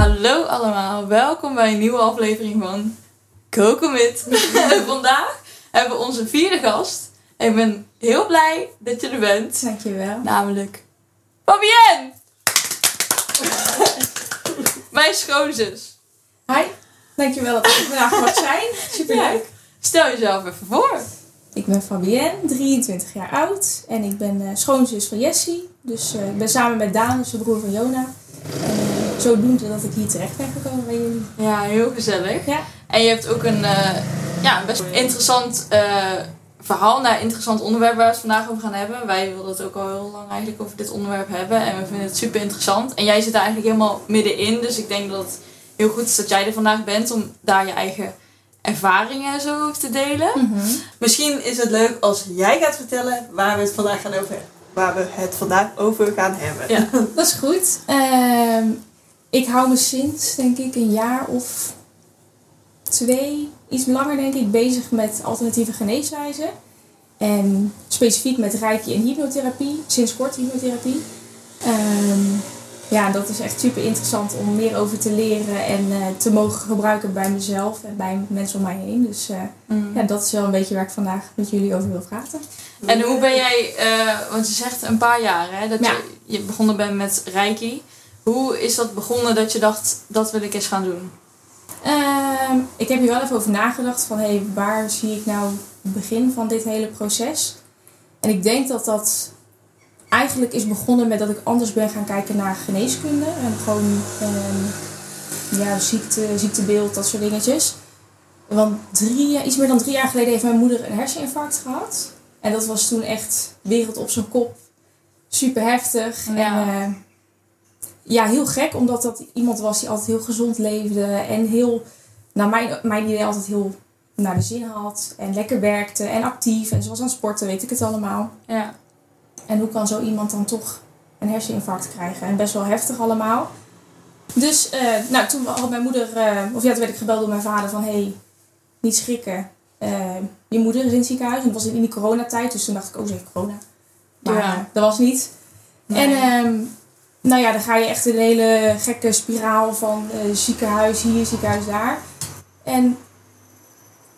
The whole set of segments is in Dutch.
Hallo allemaal, welkom bij een nieuwe aflevering van Kokomit. Vandaag hebben we onze vierde gast. En ik ben heel blij dat je er bent. Dankjewel. Namelijk Fabienne! Mijn schoonzus. Hi, dankjewel dat ik vandaag mag zijn. Superleuk. Stel jezelf even voor. Ik ben Fabienne, 23 jaar oud en ik ben eh, schoonzus van Jessie. Dus eh, ik ben samen met Daan, dus de broer van Jona. En uh, zodoende dat ik hier terecht ben gekomen bij jullie. Ja, heel gezellig. Ja. En je hebt ook een, eh, ja, best interessant eh, verhaal naar een interessant onderwerp waar we het vandaag over gaan hebben. Wij wilden het ook al heel lang eigenlijk over dit onderwerp hebben en we vinden het super interessant. En jij zit er eigenlijk helemaal middenin, dus ik denk dat het heel goed is dat jij er vandaag bent om daar je eigen ervaringen en zo te delen. Mhm. Misschien is het leuk als jij gaat vertellen waar we het vandaag gaan over Waar we het vandaag over gaan hebben. Ja. Dat is goed. Ehm, ik hou me sinds, denk ik, een jaar of twee, iets langer denk ik, bezig met alternatieve geneeswijzen. En specifiek met reiki en hypnotherapie, sinds kort hypnotherapie. Ehm, ja, dat is echt super interessant om meer over te leren en eh, te mogen gebruiken bij mezelf en bij mensen om mij heen. Dus eh, Mm. ja, dat is wel een beetje waar ik vandaag met jullie over wil praten. En hoe ben jij, eh, want je zegt een paar jaar hè, dat Ja. je, je begonnen bent met Reiki. Hoe is dat begonnen dat je dacht, dat wil ik eens gaan doen? Ehm, ik heb hier wel even over nagedacht van hey, waar zie ik nou het begin van dit hele proces? En ik denk dat dat eigenlijk is begonnen met dat ik anders ben gaan kijken naar geneeskunde. En gewoon ehm, ja, ziekte, ziektebeeld, dat soort dingetjes. Want drie, jaar- iets meer dan drie jaar geleden heeft mijn moeder een herseninfarct gehad. En dat was toen echt wereld op zijn kop. Super heftig. Ja. En eh, ja, heel gek, omdat dat iemand was die altijd heel gezond leefde. En heel, naar mijn, mijn idee, altijd heel naar de zin had. En lekker werkte en actief. En ze was aan het sporten, weet ik het allemaal. Ja. En hoe kan zo iemand dan toch een herseninfarct krijgen? En best wel heftig allemaal. Dus, eh, nou, toen had mijn moeder, eh, of ja, toen werd ik gebeld door mijn vader van, hey, niet schrikken. Eh, je moeder is in het ziekenhuis. En dat was in die coronatijd, dus toen dacht ik, oh, ze heeft corona. Maar Ja. dat was niet. En ehm, nou ja, dan ga je echt in een hele gekke spiraal van ziekenhuis hier, ziekenhuis daar. En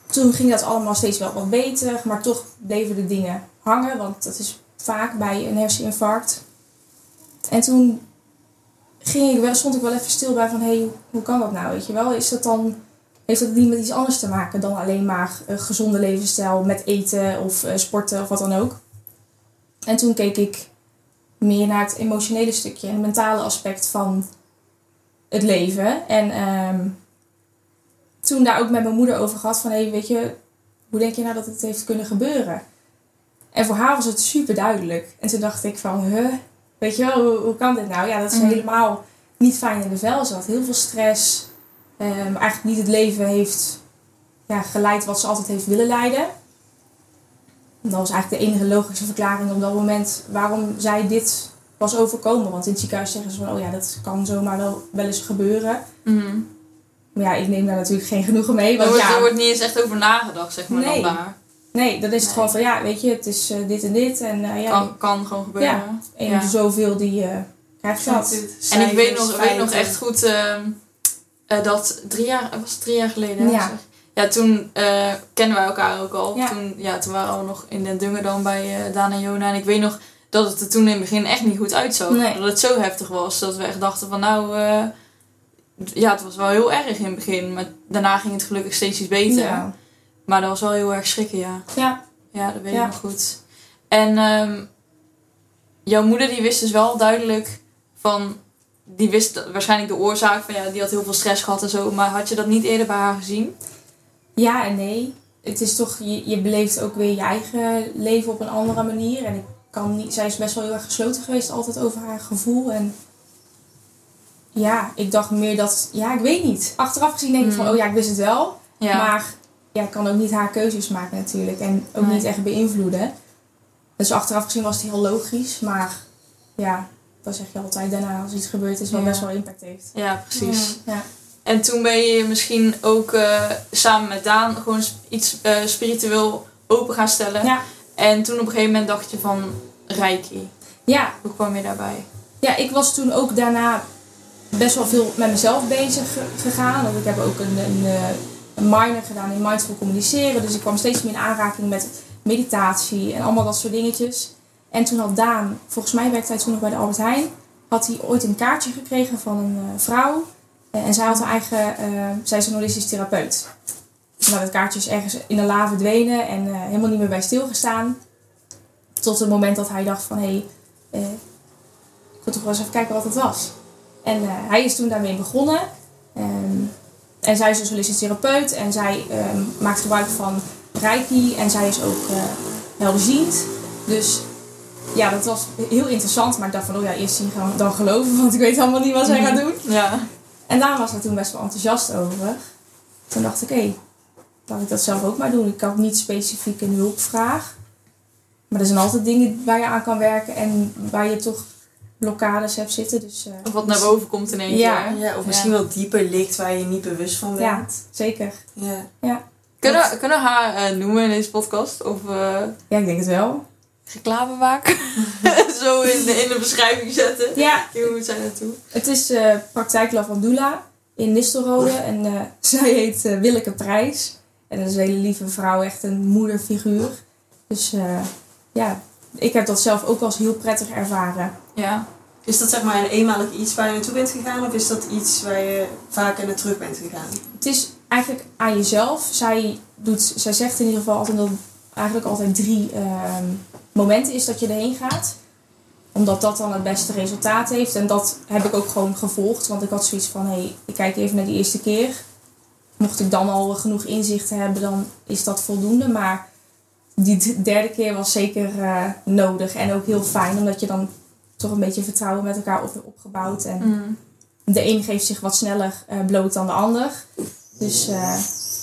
toen ging dat allemaal steeds wel wat beter, maar toch bleven de dingen hangen, want dat is vaak bij een herseninfarct. En toen ging ik wel, stond ik wel even stil bij van, hé, hey, hoe kan dat nou, weet je wel? Is dat dan, heeft dat niet met iets anders te maken dan alleen maar een gezonde levensstijl met eten of eh, sporten of wat dan ook? En toen keek ik meer naar het emotionele stukje en het mentale aspect van het leven. En ehm, toen daar ook met mijn moeder over gehad van, hé, weet je, hoe denk je nou dat het heeft kunnen gebeuren? En voor haar was het super duidelijk. En toen dacht ik van, huh, weet je wel, hoe, hoe kan dit nou? Ja, dat ze Mhm. helemaal niet fijn in de vel zat. Heel veel stress. Ehm, eigenlijk niet het leven heeft ja, geleid wat ze altijd heeft willen leiden. En dat was eigenlijk de enige logische verklaring op dat moment waarom zij dit was overkomen. Want in het ziekenhuis zeggen ze van, oh ja, dat kan zomaar wel, wel eens gebeuren. Mhm. Maar ja, ik neem daar natuurlijk geen genoegen mee. Er Want wordt, ja, er wordt niet eens echt over nagedacht, zeg maar, Nee. dan daar. Nee, dan is het Nee. gewoon van, ja, weet je, het is eh, dit en dit. En eh, ja, Kan, kan gewoon gebeuren. en ja. zoveel die eh krijgt dat. En ik weet nog, weet nog echt goed ehm, eh, dat drie jaar, was het drie jaar geleden? Ja. zeg? Ja, toen eh, kennen wij elkaar ook al. Ja. Toen, ja, toen waren we nog in Den Dungen dan bij eh Daan en Jona. En ik weet nog dat het er toen in het begin echt niet goed uitzag. Nee. Dat het zo heftig was. Dat we echt dachten van nou... eh, ja, het was wel heel erg in het begin. Maar daarna ging het gelukkig steeds iets beter. Ja. Maar dat was wel heel erg schrikken, ja. ja, Ja, dat weet Ja. ik nog goed. En ehm, jouw moeder die wist dus wel duidelijk van... Die wist waarschijnlijk de oorzaak van ja, die had heel veel stress gehad en zo. Maar had je dat niet eerder bij haar gezien? ja en nee. Het is toch, je, je beleeft ook weer je eigen leven op een andere manier. En ik kan niet, zij is best wel heel erg gesloten geweest altijd over haar gevoel. En ja, ik dacht meer dat, ja, ik weet niet. Achteraf gezien denk ik van, Mm. oh ja, ik wist het wel. Ja. Maar ja, ik kan ook niet haar keuzes maken natuurlijk. En ook Nee. niet echt beïnvloeden. Dus achteraf gezien was het heel logisch. Maar ja, dat zeg je altijd daarna als iets gebeurd is wat Ja. best wel impact heeft. ja, precies. Ja. En toen ben je misschien ook eh, samen met Daan gewoon iets eh, spiritueel open gaan stellen. Ja. En toen op een gegeven moment dacht je van Reiki. ja, Hoe kwam je daarbij? Ja, ik was toen ook daarna best wel veel met mezelf bezig ge- gegaan. Want ik heb ook een, een, eh, een minor gedaan in mindful communiceren. Dus ik kwam steeds meer in aanraking met meditatie en allemaal dat soort dingetjes. En toen had Daan, volgens mij werkte hij toen nog bij de Albert Heijn, had hij ooit een kaartje gekregen van een eh, vrouw. Eh, en zij had haar eigen, eh, zij is een holistisch therapeut. Maar dat kaartje is ergens in de la verdwenen en helemaal niet meer bij stilgestaan. Tot het moment dat hij dacht van, hé, hey, ik wil toch wel eens even kijken wat het was. En hij is toen daarmee begonnen. Ehm, en zij is dus holistisch therapeut en zij ehm, maakt gebruik van Reiki en zij is ook helderziend. Dus ja, dat was heel interessant. Maar ik dacht van, oh ja, eerst zien gaan dan geloven, want ik weet helemaal niet wat zij gaat doen. Ja. En Daan was er toen best wel enthousiast over. Toen dacht ik, hé, laat ik dat zelf ook maar doen. Ik had niet specifiek een hulpvraag. Maar er zijn altijd dingen waar je aan kan werken en waar je toch blokkades hebt zitten. Dus, eh, Of wat naar boven komt in één Ja. keer. Ja, of misschien wel dieper ligt waar je niet bewust van Ja, bent. zeker. Ja. Kunnen, kunnen we haar eh, noemen in deze podcast? Of eh, Ja, ik denk het wel. reclame maken? Zo in de, in de beschrijving zetten. Ja, Hoe moet zij naartoe? het is eh praktijk Lavandula in Nistelrode. En eh, zij heet eh, Willeke Prijs. En dat is een hele lieve vrouw, echt een moederfiguur. Dus eh, ja, ik heb dat zelf ook als heel prettig ervaren. Is dat zeg maar een eenmalig iets waar je naartoe bent gegaan? Of is dat iets waar je vaker naar terug bent gegaan? Het is eigenlijk aan jezelf. Zij, doet, zij zegt in ieder geval altijd dat eigenlijk altijd drie ehm, momenten is dat je erheen gaat. Omdat dat dan het beste resultaat heeft. En dat heb ik ook gewoon gevolgd. Want ik had zoiets van, hé, hey, ik kijk even naar die eerste keer. Mocht ik dan al genoeg inzichten hebben, dan is dat voldoende. Maar die derde keer was zeker eh, nodig. En ook heel fijn, omdat je dan toch een beetje vertrouwen met elkaar op, opgebouwd. En Mm. de een geeft zich wat sneller eh, bloot dan de ander. Dus eh,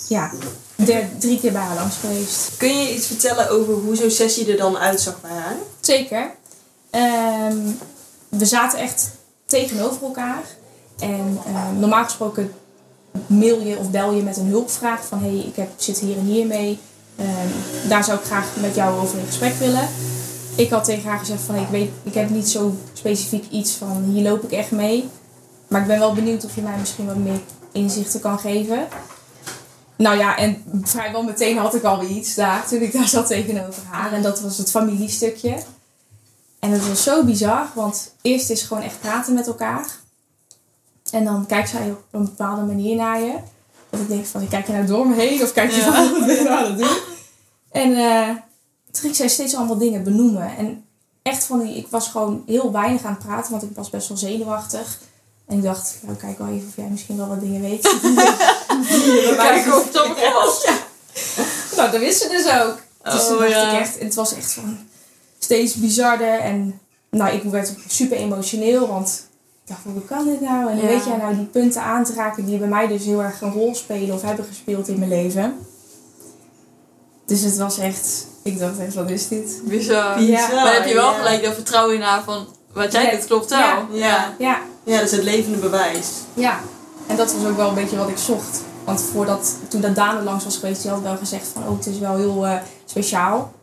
ja, der- drie keer bij haar langs geweest. Kun je iets vertellen over hoe zo'n sessie er dan uitzag bij haar? Zeker. Ehm, we zaten echt tegenover elkaar. En ehm, normaal gesproken mail je of bel je met een hulpvraag van hé, hey, ik heb, zit hier en hier mee. Ehm, daar zou ik graag met jou over in gesprek willen. Ik had tegen haar gezegd van ik weet, ik heb niet zo specifiek iets van hier loop ik echt mee. Maar ik ben wel benieuwd of je mij misschien wat meer inzichten kan geven. Nou ja, en vrijwel meteen had ik alweer iets daar toen ik daar zat tegenover haar. En dat was het familiestukje. En het was zo bizar, want eerst is gewoon echt praten met elkaar. En dan kijkt zij op een bepaalde manier naar je. Dat ik denk van, kijk je nou door me heen of kijk je Ja. van, wat ben je nou aan het doen? En eh, ging zij steeds allemaal dingen benoemen. En echt van die, ik was gewoon heel weinig aan het praten, want ik was best wel zenuwachtig. En ik dacht, nou kijk wel even of jij misschien wel wat dingen weet. Kijken of het klopt. Nou, dat wist ze dus ook. Dus Oh, dacht ja. ik echt, het was echt van steeds bizarder. En nou, ik werd super emotioneel, want ik dacht, hoe kan dit nou? En Ja. weet jij nou die punten aan te raken die bij mij dus heel erg een rol spelen of hebben gespeeld in mijn leven? Dus het was echt, ik dacht echt, wat is dit? Bizar. Ja. Maar dan heb je wel ja. gelijk dat vertrouwen in haar van wat jij Ja. doet klopt wel. Ja. Ja. Ja, Ja, dat is het levende bewijs. ja. En dat was ook wel een beetje wat ik zocht. Want voordat, toen dat Daan er langs was geweest, die had wel gezegd van, oh, het is wel heel eh, speciaal.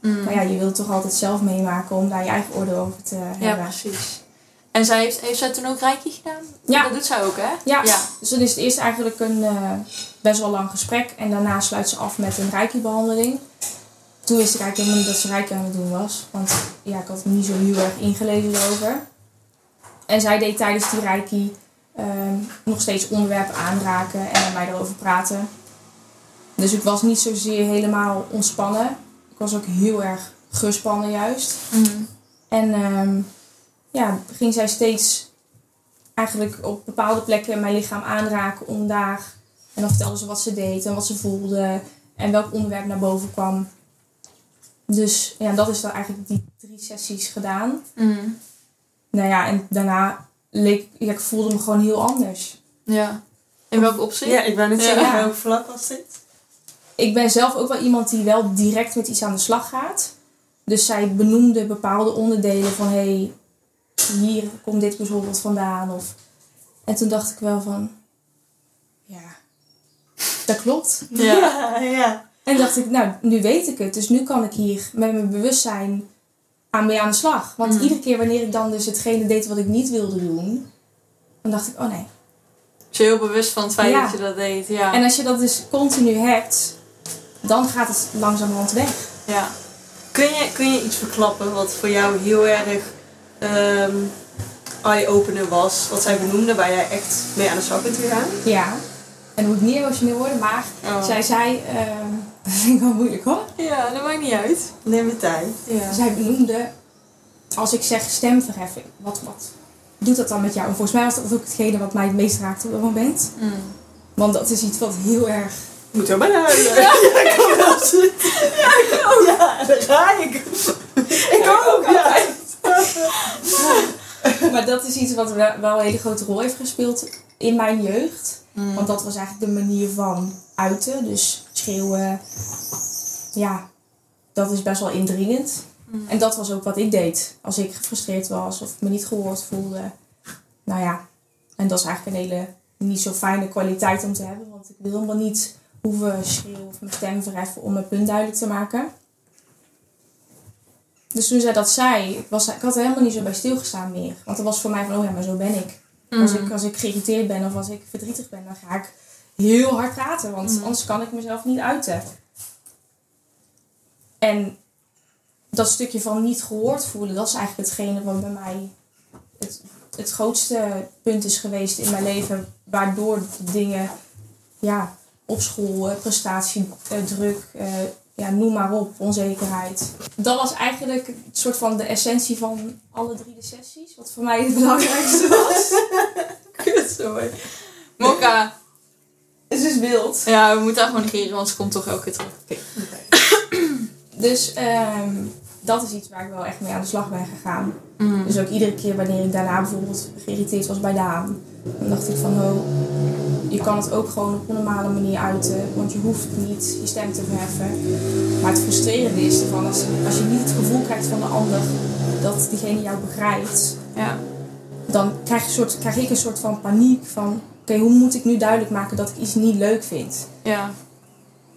Mm. Maar ja, je wilt toch altijd zelf meemaken om daar je eigen oordeel over te Ja, hebben. precies. En zij heeft, heeft zij toen ook Reiki gedaan? Ja. Dat doet zij ook, hè? Ja. Ja. Dus dan is het eerst eigenlijk een eh, best wel lang gesprek. En daarna sluit ze af met een reiki-behandeling. Toen wist ik eigenlijk helemaal niet dat ze reiki aan het doen was. Want ja, ik had er niet zo heel erg ingelezen over. En zij deed tijdens die reiki ehm, nog steeds onderwerpen aanraken en met mij erover praten. Dus ik was niet zozeer helemaal ontspannen. Ik was ook heel erg gespannen juist. Mm. En ehm, ja, ging zij steeds eigenlijk op bepaalde plekken mijn lichaam aanraken om daar. En dan vertelde ze wat ze deed en wat ze voelde en welk onderwerp naar boven kwam. Dus ja, dat is dan eigenlijk die drie sessies gedaan. Mm. Nou ja, en daarna leek ja, ik voelde me gewoon heel anders. Ja. In welk opzicht? Ja, ik wou net Ja. zeggen, welk vlak was dit? Ik ben zelf ook wel iemand die wel direct met iets aan de slag gaat. Dus zij benoemde bepaalde onderdelen van hé, hey, hier komt dit bijvoorbeeld vandaan. Of... En toen dacht ik wel van, ja, dat klopt. Ja. ja. En dacht ik, nou, nu weet ik het. Dus nu kan ik hier met mijn bewustzijn aan mee aan de slag. Want Mm. iedere keer wanneer ik dan dus hetgene deed wat ik niet wilde doen, dan dacht ik, oh nee. Je heel bewust van het feit Ja. dat je dat deed. Ja. En als je dat dus continu hebt, dan gaat het langzamerhand weg. ja. Kun je, kun je iets verklappen wat voor jou heel erg ehm, eye-opener was? Wat zij benoemde, waar jij echt mee aan de slag bent gegaan? Ja. En moet ik niet emotioneel worden, maar Oh. zij zei, ehm, dat vind ik wel moeilijk hoor. Ja, dat maakt niet uit. Neem je tijd. Ja. Zij benoemde, als ik zeg stemverheffing, wat, wat doet dat dan met jou? En volgens mij was dat ook hetgene wat mij het meest raakte op dat moment. Mm. Want dat is iets wat heel erg... Je moet wel bijna huilen. Ja, ik kan wel. Ja, ik ook. Ja, daar ga ik. Ik ook, ja. Maar dat is iets wat wel een hele grote rol heeft gespeeld in mijn jeugd. Mm. Want dat was eigenlijk de manier van uiten. Dus schreeuwen. Ja, dat is best wel indringend. Mm. En dat was ook wat ik deed. Als ik gefrustreerd was of me niet gehoord voelde. Nou ja, en dat is eigenlijk een hele niet zo fijne kwaliteit om te hebben. Want ik wil helemaal niet hoeven schreeuwen of mijn stem verheffen om mijn punt duidelijk te maken. Dus toen zij dat zei, ik, was, ik had er helemaal niet zo bij stilgestaan meer. Want het was voor mij van, oh ja, maar zo ben ik. Als, Mm. ik, als ik geïrriteerd ben of als ik verdrietig ben, dan ga ik heel hard praten. Want Mhm. anders kan ik mezelf niet uiten. En dat stukje van niet gehoord voelen, dat is eigenlijk hetgene wat bij mij het, het grootste punt is geweest in mijn leven. Waardoor dingen ja, op school, eh, prestatiedruk, eh, ja, noem maar op, onzekerheid. Dat was eigenlijk het soort van de essentie van alle drie de sessies. Wat voor mij het belangrijkste was. Kut, sorry. Mokka. Het is dus wild. Ja, we moeten haar gewoon negeren, want ze komt toch elke keer terug. Dus ehm, dat is iets waar ik wel echt mee aan de slag ben gegaan. Mm. Dus ook iedere keer wanneer ik daarna bijvoorbeeld geïrriteerd was bij Daan, dan dacht ik van, oh, je kan het ook gewoon op een normale manier uiten, want je hoeft niet je stem te verheffen. Maar het frustrerende is ervan, als, als je niet het gevoel krijgt van de ander dat diegene jou begrijpt, Ja. dan krijg, je een soort, krijg ik een soort van paniek van, oké, hoe moet ik nu duidelijk maken dat ik iets niet leuk vind? Ja.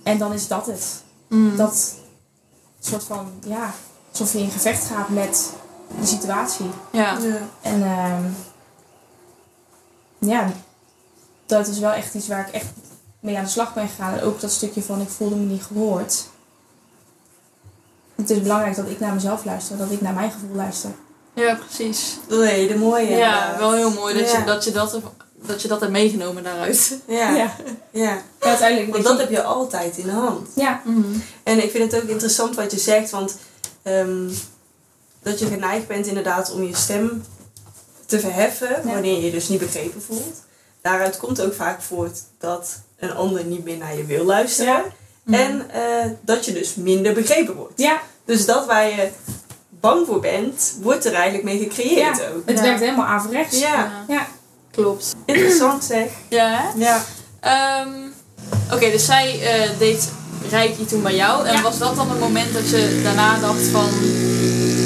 En dan is dat het. Mm. Dat soort van, ja, alsof je in gevecht gaat met de situatie. Ja. Ja. En ehm, ja, dat is wel echt iets waar ik echt mee aan de slag ben gegaan. En ook dat stukje van ik voelde me niet gehoord. Het is belangrijk dat ik naar mezelf luister, dat ik naar mijn gevoel luister. Ja, precies. Dat is een hele mooie. Ja, wel heel mooi dat, Ja. je, dat, je dat, dat je dat hebt meegenomen daaruit. Ja, ja. ja. Ja, uiteindelijk. Want dat je- heb je altijd in de hand. Ja, En ik vind het ook interessant wat je zegt, want ehm, dat je geneigd bent inderdaad om je stem te verheffen Ja. wanneer je je dus niet begrepen voelt. Daaruit komt ook vaak voort dat een ander niet meer naar je wil luisteren. Ja. En eh, dat je dus minder begrepen wordt. ja, Dus dat waar je bang voor bent, wordt er eigenlijk mee gecreëerd ja. ook. het Ja. werkt helemaal averechts. Ja, Ja. klopt. interessant zeg. Ja, hè? Ja. Ehm, Oké, dus zij eh, deed Reiki toen bij jou. En Ja. was dat dan het moment dat je daarna dacht van...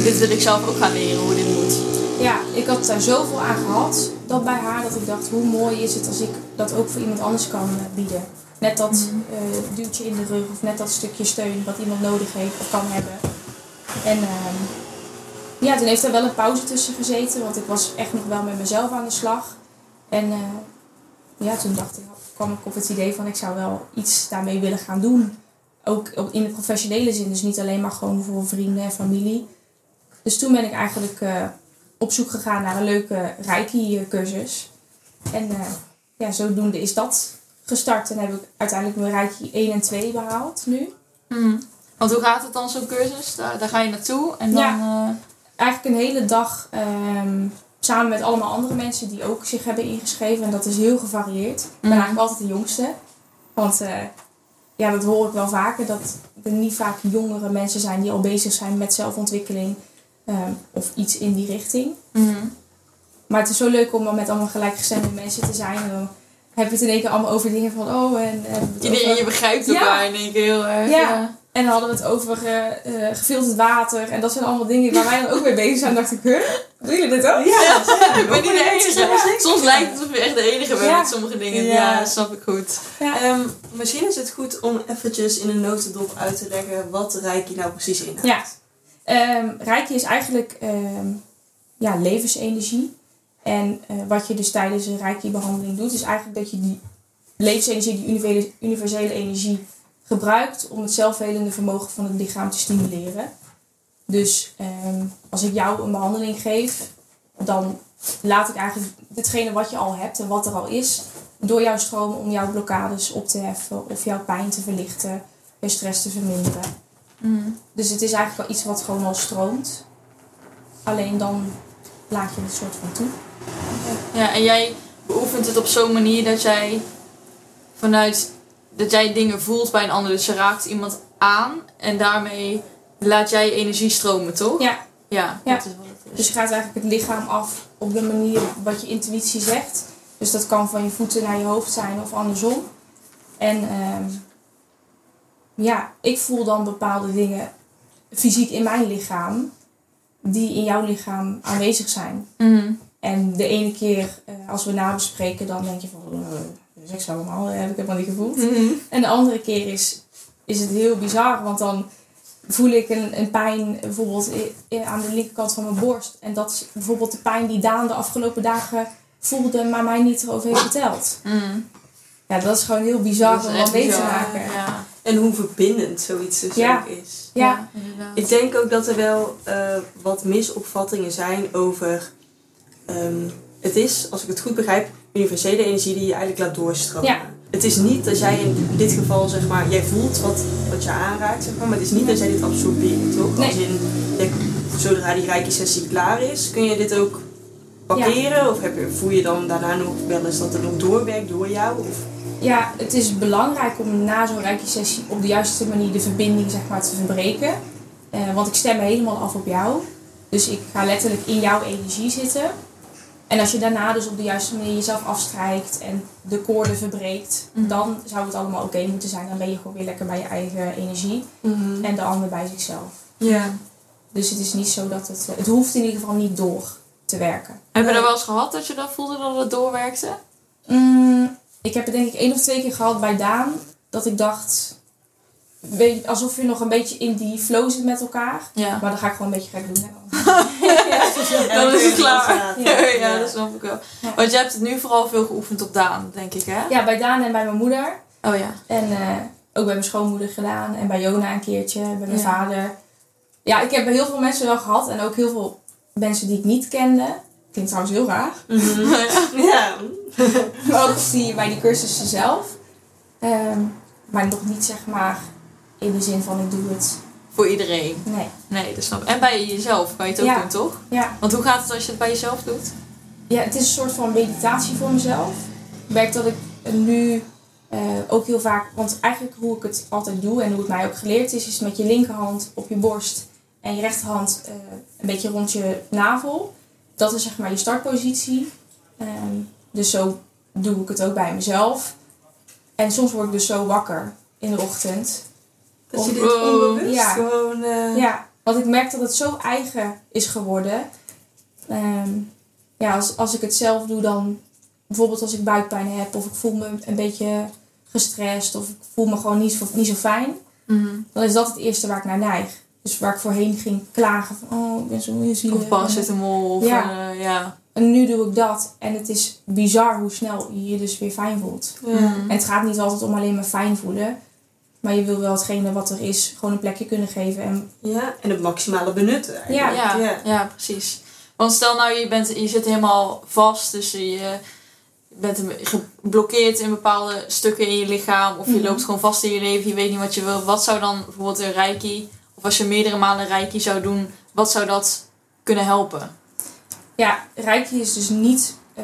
Dit wil ik zelf ook gaan leren, hoe dit moet. Ja, ik had daar zoveel aan gehad, dat bij haar, dat ik dacht, hoe mooi is het als ik dat ook voor iemand anders kan bieden. Net dat eh, duwtje in de rug of net dat stukje steun wat iemand nodig heeft of kan hebben. En ehm, ja, toen heeft er wel een pauze tussen gezeten, want ik was echt nog wel met mezelf aan de slag. En eh, ja, toen dacht ik, kwam ik op het idee van ik zou wel iets daarmee willen gaan doen. Ook in de professionele zin, dus niet alleen maar gewoon voor vrienden en familie. Dus toen ben ik eigenlijk eh, op zoek gegaan naar een leuke Reiki-cursus. En eh, ja, zodoende is dat gestart. En heb ik uiteindelijk mijn Reiki 1 en 2 behaald nu. Mhm. Want hoe gaat het dan, zo'n cursus? Daar, daar ga je naartoe en dan... eh, Eigenlijk een hele dag ehm, samen met allemaal andere mensen die ook zich hebben ingeschreven. En dat is heel gevarieerd. Ik ben Mhm. eigenlijk altijd de jongste. Want ja, dat hoor ik wel vaker. Dat er niet vaak jongere mensen zijn die al bezig zijn met zelfontwikkeling. ehm, of iets in die richting. mhm. Maar het is zo leuk om dan met allemaal gelijkgestemde mensen te zijn. En dan heb je het in één keer allemaal over dingen van, oh, en... en het Iedereen, over- je begrijpt Ja. elkaar in één keer heel erg. Ja. Ja. En dan hadden we het over eh, eh, gefilterd water. En dat zijn allemaal dingen waar wij dan ook mee bezig zijn. Dacht ik, huh? Doen jullie dit ook? Ja, Ik ben niet de enige. Soms lijkt het alsof je echt de enige bent met sommige dingen. Ja. Snap ik goed. Ehm, misschien is het goed om eventjes in een notendop uit te leggen wat Reiki nou precies inhoudt. Ja. Ehm Reiki is eigenlijk ehm, ja, levensenergie. En eh, wat je dus tijdens een Reiki-behandeling doet, is eigenlijk dat je die levensenergie, die universele, universele energie, gebruikt om het zelfhelende vermogen van het lichaam te stimuleren. Dus ehm, als ik jou een behandeling geef, dan laat ik eigenlijk hetgene wat je al hebt en wat er al is, door jou stromen om jouw blokkades op te heffen of jouw pijn te verlichten, je stress te verminderen. Mm. Dus het is eigenlijk wel iets wat gewoon al stroomt. Alleen dan laat je het soort van toe. Ja, en jij beoefent het op zo'n manier dat jij vanuit dat jij dingen voelt bij een ander. Dus je raakt iemand aan en daarmee laat jij je energie stromen, toch? Ja, Ja, Ja. dat is wat het is. dus je gaat eigenlijk het lichaam af op de manier wat je intuïtie zegt. Dus dat kan van je voeten naar je hoofd zijn of andersom. En ehm, ja, ik voel dan bepaalde dingen fysiek in mijn lichaam die in jouw lichaam aanwezig zijn. Mhm. En de ene keer eh, als we nabespreken, dan denk je van, uh, seks allemaal, dat heb ik helemaal niet gevoeld. Mhm. En de andere keer is, is het heel bizar, want dan voel ik een, een pijn bijvoorbeeld aan de linkerkant van mijn borst. En dat is bijvoorbeeld de pijn die Daan de afgelopen dagen voelde, maar mij niet erover heeft verteld. Mhm. Ja, dat is gewoon heel bizar is om dat mee te maken. Ja, En hoe verbindend zoiets dus Ja. ook is. Ja, inderdaad. Ik denk ook dat er wel eh, wat misopvattingen zijn over. ehm, het is, als ik het goed begrijp, universele energie die je eigenlijk laat doorstromen. Ja. Het is niet dat jij in dit geval, zeg maar, jij voelt wat, wat je aanraakt, zeg maar, maar het is niet dat jij dit absorbeert, toch? Nee. Als in, zodra die rijke sessie klaar is, kun je dit ook parkeren? Of heb je, voel je dan daarna nog wel eens dat het nog doorwerkt door jou? Of, ja, het is belangrijk om na zo'n reiki-sessie op de juiste manier de verbinding zeg maar, te verbreken. Eh, want ik stem helemaal af op jou. Dus ik ga letterlijk in jouw energie zitten. En als je daarna dus op de juiste manier jezelf afstrijkt en de koorden verbreekt, Mhm. dan zou het allemaal oké moeten zijn. Dan ben je gewoon weer lekker bij je eigen energie en de ander bij zichzelf. Ja. Dus het is niet zo dat het. Het hoeft in ieder geval niet door te werken. Heb je er wel eens gehad dat je dat voelde dat het doorwerkte? Mm, ik heb het denk ik één of twee keer gehad bij Daan. Dat ik dacht. alsof je nog een beetje in die flow zit met elkaar. Ja. Maar dan ga ik gewoon een beetje gek doen. Hè? Dan is het klaar. Ja. Ja, dat snap ik wel. Want je hebt het nu vooral veel geoefend op Daan, denk ik, hè? Ja, bij Daan en bij mijn moeder. Oh ja. En eh, ook bij mijn schoonmoeder gedaan. En bij Jona een keertje. Bij mijn vader. Ja, ik heb heel veel mensen wel gehad. En ook heel veel mensen die ik niet kende. Klinkt trouwens heel raar. Mhm. ja. Maar ook die, bij die cursussen zelf. Ehm, maar nog niet zeg maar in de zin van ik doe het. Voor iedereen. Nee. Nee, dat snap ik. En bij jezelf kan je het ook Ja. doen, toch? Ja, Want hoe gaat het als je het bij jezelf doet? ja, het is een soort van meditatie voor mezelf. Ik merk dat ik nu eh, ook heel vaak, want eigenlijk hoe ik het altijd doe en hoe het mij ook geleerd is, is met je linkerhand op je borst en je rechterhand eh, een beetje rond je navel. Dat is zeg maar je startpositie. Ehm, dus zo doe ik het ook bij mezelf. En soms word ik dus zo wakker in de ochtend. Dat je dit onbewust Ja. gewoon... eh, Ja, want ik merk dat het zo eigen is geworden. Ehm, ja, als, als ik het zelf doe, dan bijvoorbeeld als ik buikpijn heb of ik voel me een beetje gestrest of ik voel me gewoon niet zo, niet zo fijn, dan is dat het eerste waar ik naar neig. Dus waar ik voorheen ging klagen van, oh, ik ben zo zielig. Of paracetamol. Of, Ja. eh, ja. En nu doe ik dat en het is bizar hoe snel je je dus weer fijn voelt. En het gaat niet altijd om alleen maar fijn voelen, maar je wil wel hetgene wat er is gewoon een plekje kunnen geven. En Ja, en het maximale benutten eigenlijk. Ja, Ja. ja. precies. Want stel nou, je, bent, je zit helemaal vast, dus je bent geblokkeerd in bepaalde stukken in je lichaam, of je Mhm. loopt gewoon vast in je leven, je weet niet wat je wil. Wat zou dan bijvoorbeeld een reiki, of als je meerdere maanden reiki zou doen, wat zou dat kunnen helpen? Ja, Reiki is dus niet eh,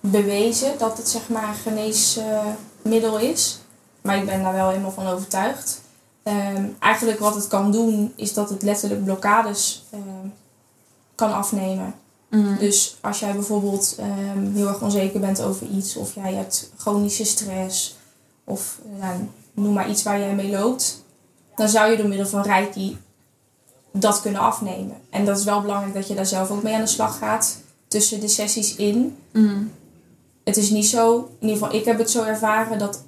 bewezen dat het zeg maar een geneesmiddel is. Maar ik ben daar wel helemaal van overtuigd. Ehm, eigenlijk wat het kan doen is dat het letterlijk blokkades ehm, kan afnemen. Dus als jij bijvoorbeeld ehm, heel erg onzeker bent over iets of jij hebt chronische stress of eh, nou, noem maar iets waar jij mee loopt, dan zou je door middel van Reiki dat kunnen afnemen. En dat is wel belangrijk dat je daar zelf ook mee aan de slag gaat tussen de sessies in. Mhm. Het is niet zo, in ieder geval ik heb het zo ervaren dat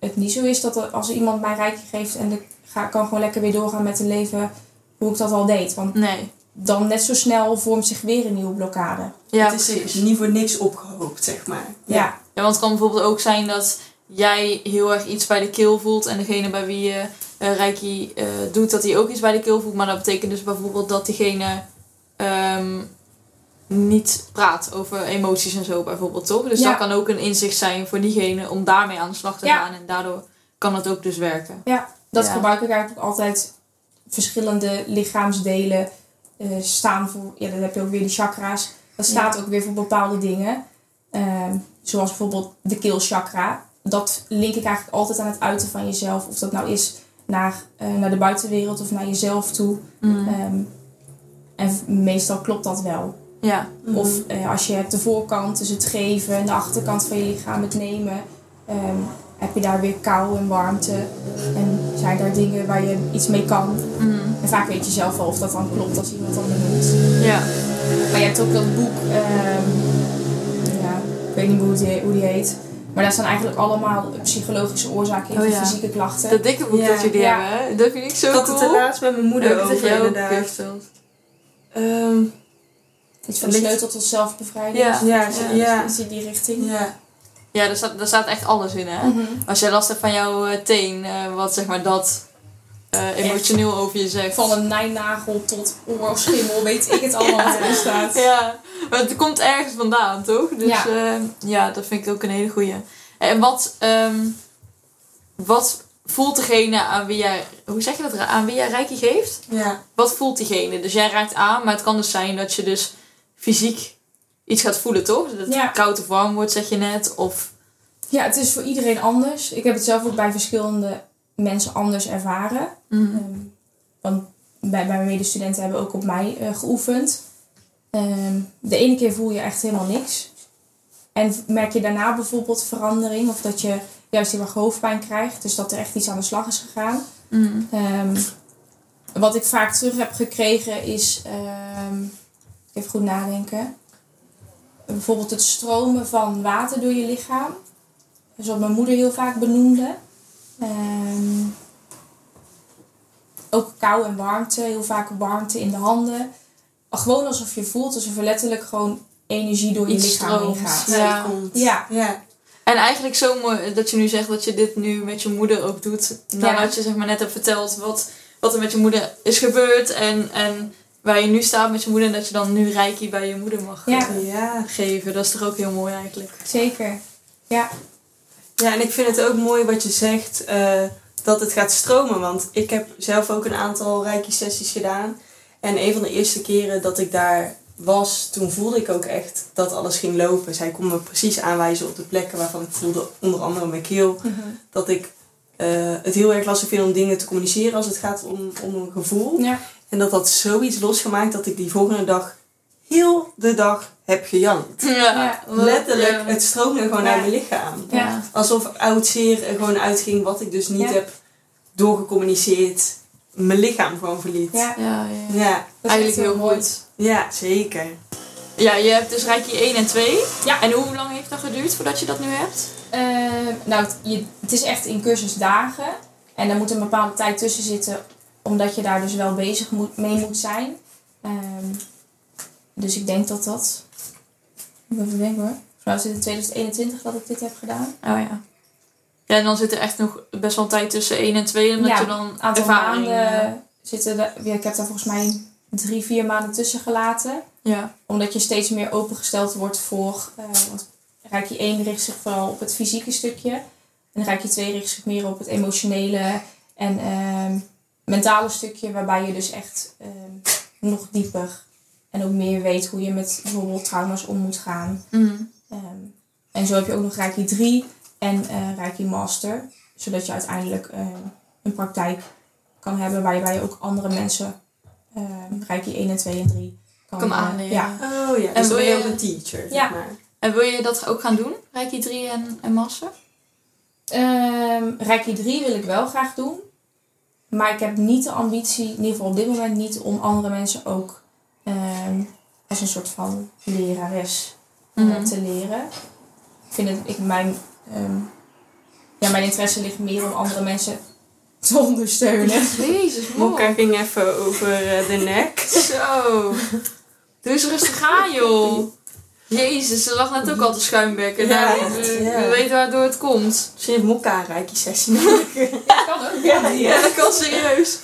het niet zo is dat er, als iemand mij Reiki geeft en ik ga, kan gewoon lekker weer doorgaan met het leven hoe ik dat al deed. Want Nee. dan net zo snel vormt zich weer een nieuwe blokkade. Ja, het is precies. niet voor niks opgehoopt, zeg maar. Ja, Ja, want het kan bijvoorbeeld ook zijn dat jij heel erg iets bij de keel voelt en degene bij wie je eh reiki eh, doet, dat hij ook iets bij de keel voelt. Maar dat betekent dus bijvoorbeeld dat diegene ehm, niet praat over emoties en zo bijvoorbeeld, toch? Dus Ja. dat kan ook een inzicht zijn voor diegene om daarmee aan de slag te Ja. gaan en daardoor kan het ook dus werken. dat Ja. gebruik ik eigenlijk ook altijd. Verschillende lichaamsdelen eh, staan voor, ja, dan heb je ook weer die chakra's. Dat staat ook weer voor bepaalde dingen. Ehm, zoals bijvoorbeeld de keelchakra. Dat link ik eigenlijk altijd aan het uiten van jezelf. Of dat nou is naar, eh, naar de buitenwereld of naar jezelf toe. Mm. Ehm, en meestal klopt dat wel. Ja, Of eh, als je hebt de voorkant, dus het geven, en de achterkant van je lichaam, het nemen. ehm, heb je daar weer kou en warmte. En zijn daar dingen waar je iets mee kan. Mm. En vaak weet je zelf wel of dat dan klopt als iemand dat benoemt. ja. Maar je hebt ook dat boek, ehm, ja, ik weet niet meer hoe die, hoe die heet. Maar daar staan eigenlijk allemaal psychologische oorzaken in Oh van ja. fysieke klachten. Dat dikke boek Ja. dat jullie Ja. hebben, hè? dat vind ik zo Ik had cool. het er laatst met mijn moeder het over, inderdaad. verteld? Ehm, Iets van sleutel tot zelfbevrijding. Ja. ja, ja. ja. In die richting. ja. Ja, daar staat, daar staat echt alles in, hè? Mhm. Als jij last hebt van jouw eh, teen, eh, wat zeg maar dat eh, emotioneel over je zegt. Van een nijnagel tot oorschimmel, weet ik het allemaal wat erin staat. Ja, maar het komt ergens vandaan, toch? Dus Ja. ja, ja dat vind ik ook een hele goeie. En wat, ehm, wat voelt degene aan wie jij, hoe zeg je dat, aan wie jij reiki geeft? ja. Wat voelt diegene? Dus jij raakt aan, maar het kan dus zijn dat je dus fysiek iets gaat voelen, toch? Dat het Ja. koud of warm wordt, zeg je net. Of, Ja, het is voor iedereen anders. Ik heb het zelf ook bij verschillende mensen anders ervaren. Mhm. Ehm, want bij, bij mijn medestudenten hebben ook op mij eh, geoefend. Ehm, de ene keer voel je echt helemaal niks. En merk je daarna bijvoorbeeld verandering. Of dat je juist heel erg hoofdpijn krijgt. Dus dat er echt iets aan de slag is gegaan. Mhm. Ehm, wat ik vaak terug heb gekregen is... even goed nadenken. Bijvoorbeeld het stromen van water door je lichaam. Dat is wat mijn moeder heel vaak benoemde. Ehm, ook kou en warmte. Heel vaak warmte in de handen. Gewoon alsof je voelt alsof er letterlijk gewoon energie door je Iets lichaam heen stroomt. gaat. Ja. Ja. Komt. Ja. ja. En eigenlijk zo mooi dat je nu zegt dat je dit nu met je moeder ook doet. Nadat je zeg maar net hebt verteld wat, wat er met je moeder is gebeurd. En, en waar je nu staat met je moeder. En dat je dan nu reiki bij je moeder mag Ja. eh, Ja. geven. Dat is toch ook heel mooi eigenlijk. Zeker. Ja. Ja, en ik vind het ook mooi wat je zegt, eh, dat het gaat stromen. Want ik heb zelf ook een aantal reiki-sessies gedaan. En een van de eerste keren dat ik daar was, toen voelde ik ook echt dat alles ging lopen. Zij kon me precies aanwijzen op de plekken waarvan ik voelde, onder andere mijn keel, dat ik eh, het heel erg lastig vind om dingen te communiceren als het gaat om, om een gevoel. Ja. En dat had zoiets losgemaakt dat ik die volgende dag heel de dag heb gejankt. Ja, Letterlijk, Ja. het stroomde gewoon Ja. uit mijn lichaam. Ja. Alsof oud zeer er gewoon uitging wat ik dus niet Ja. heb doorgecommuniceerd. Mijn lichaam gewoon verliet. Ja. Ja, ja. Ja, Dat is Eigenlijk heel mooi. goed. ja, zeker. Ja, je hebt dus reiki 1 en 2. Ja. En hoe lang heeft dat geduurd voordat je dat nu hebt? Eh, nou, het, je, het is echt in cursusdagen. En daar moet een bepaalde tijd tussen zitten, omdat je daar dus wel bezig moet, mee moet zijn. Ehm, dus ik denk dat dat. Ik moet even denken hoor. Volgens mij was het in 2021 dat ik dit heb gedaan. Oh ja. Ja, en dan zit er echt nog best wel tijd tussen 1 en 2. Omdat Ja, je dan Een aantal ervaring... maanden eh, zitten er. Ja, ik heb daar volgens mij drie, vier maanden tussen gelaten. ja. Omdat je steeds meer opengesteld wordt voor. eh want Reiki 1 richt zich vooral op het fysieke stukje. En Reiki 2 richt zich meer op het emotionele en ehm, mentale stukje. Waarbij je dus echt ehm, nog dieper en ook meer weet hoe je met bijvoorbeeld trauma's om moet gaan. Mhm. Ehm, en zo heb je ook nog Reiki 3 en eh Reiki Master. Zodat je uiteindelijk ehm, een praktijk kan hebben waarbij je ook andere mensen ehm Reiki 1 en 2 en 3 kan, Kan eh, aanleren. ja, Oh ja, En dus wil ben je ook een teacher, Ja. zeg maar. En wil je dat ook gaan doen? Reiki 3 en, en Master? Ehm Reiki 3 wil ik wel graag doen. Maar ik heb niet de ambitie, in ieder geval op dit moment niet, om andere mensen ook ehm, als een soort van lerares Mhm. te leren. Ik vind het, ik, mijn, ehm, ja, mijn interesse ligt meer om andere mensen te ondersteunen. Jezus, Mokka ging even over eh, de nek. Zo. Doe eens rustig aan, joh. Jezus, ze lag net ook al te schuimbekken. Ja, nou, we, ja. we weten waardoor het komt. Misschien heeft Mokka een reiki sessie nodig. kan ook. ja, Ja, dat kan serieus.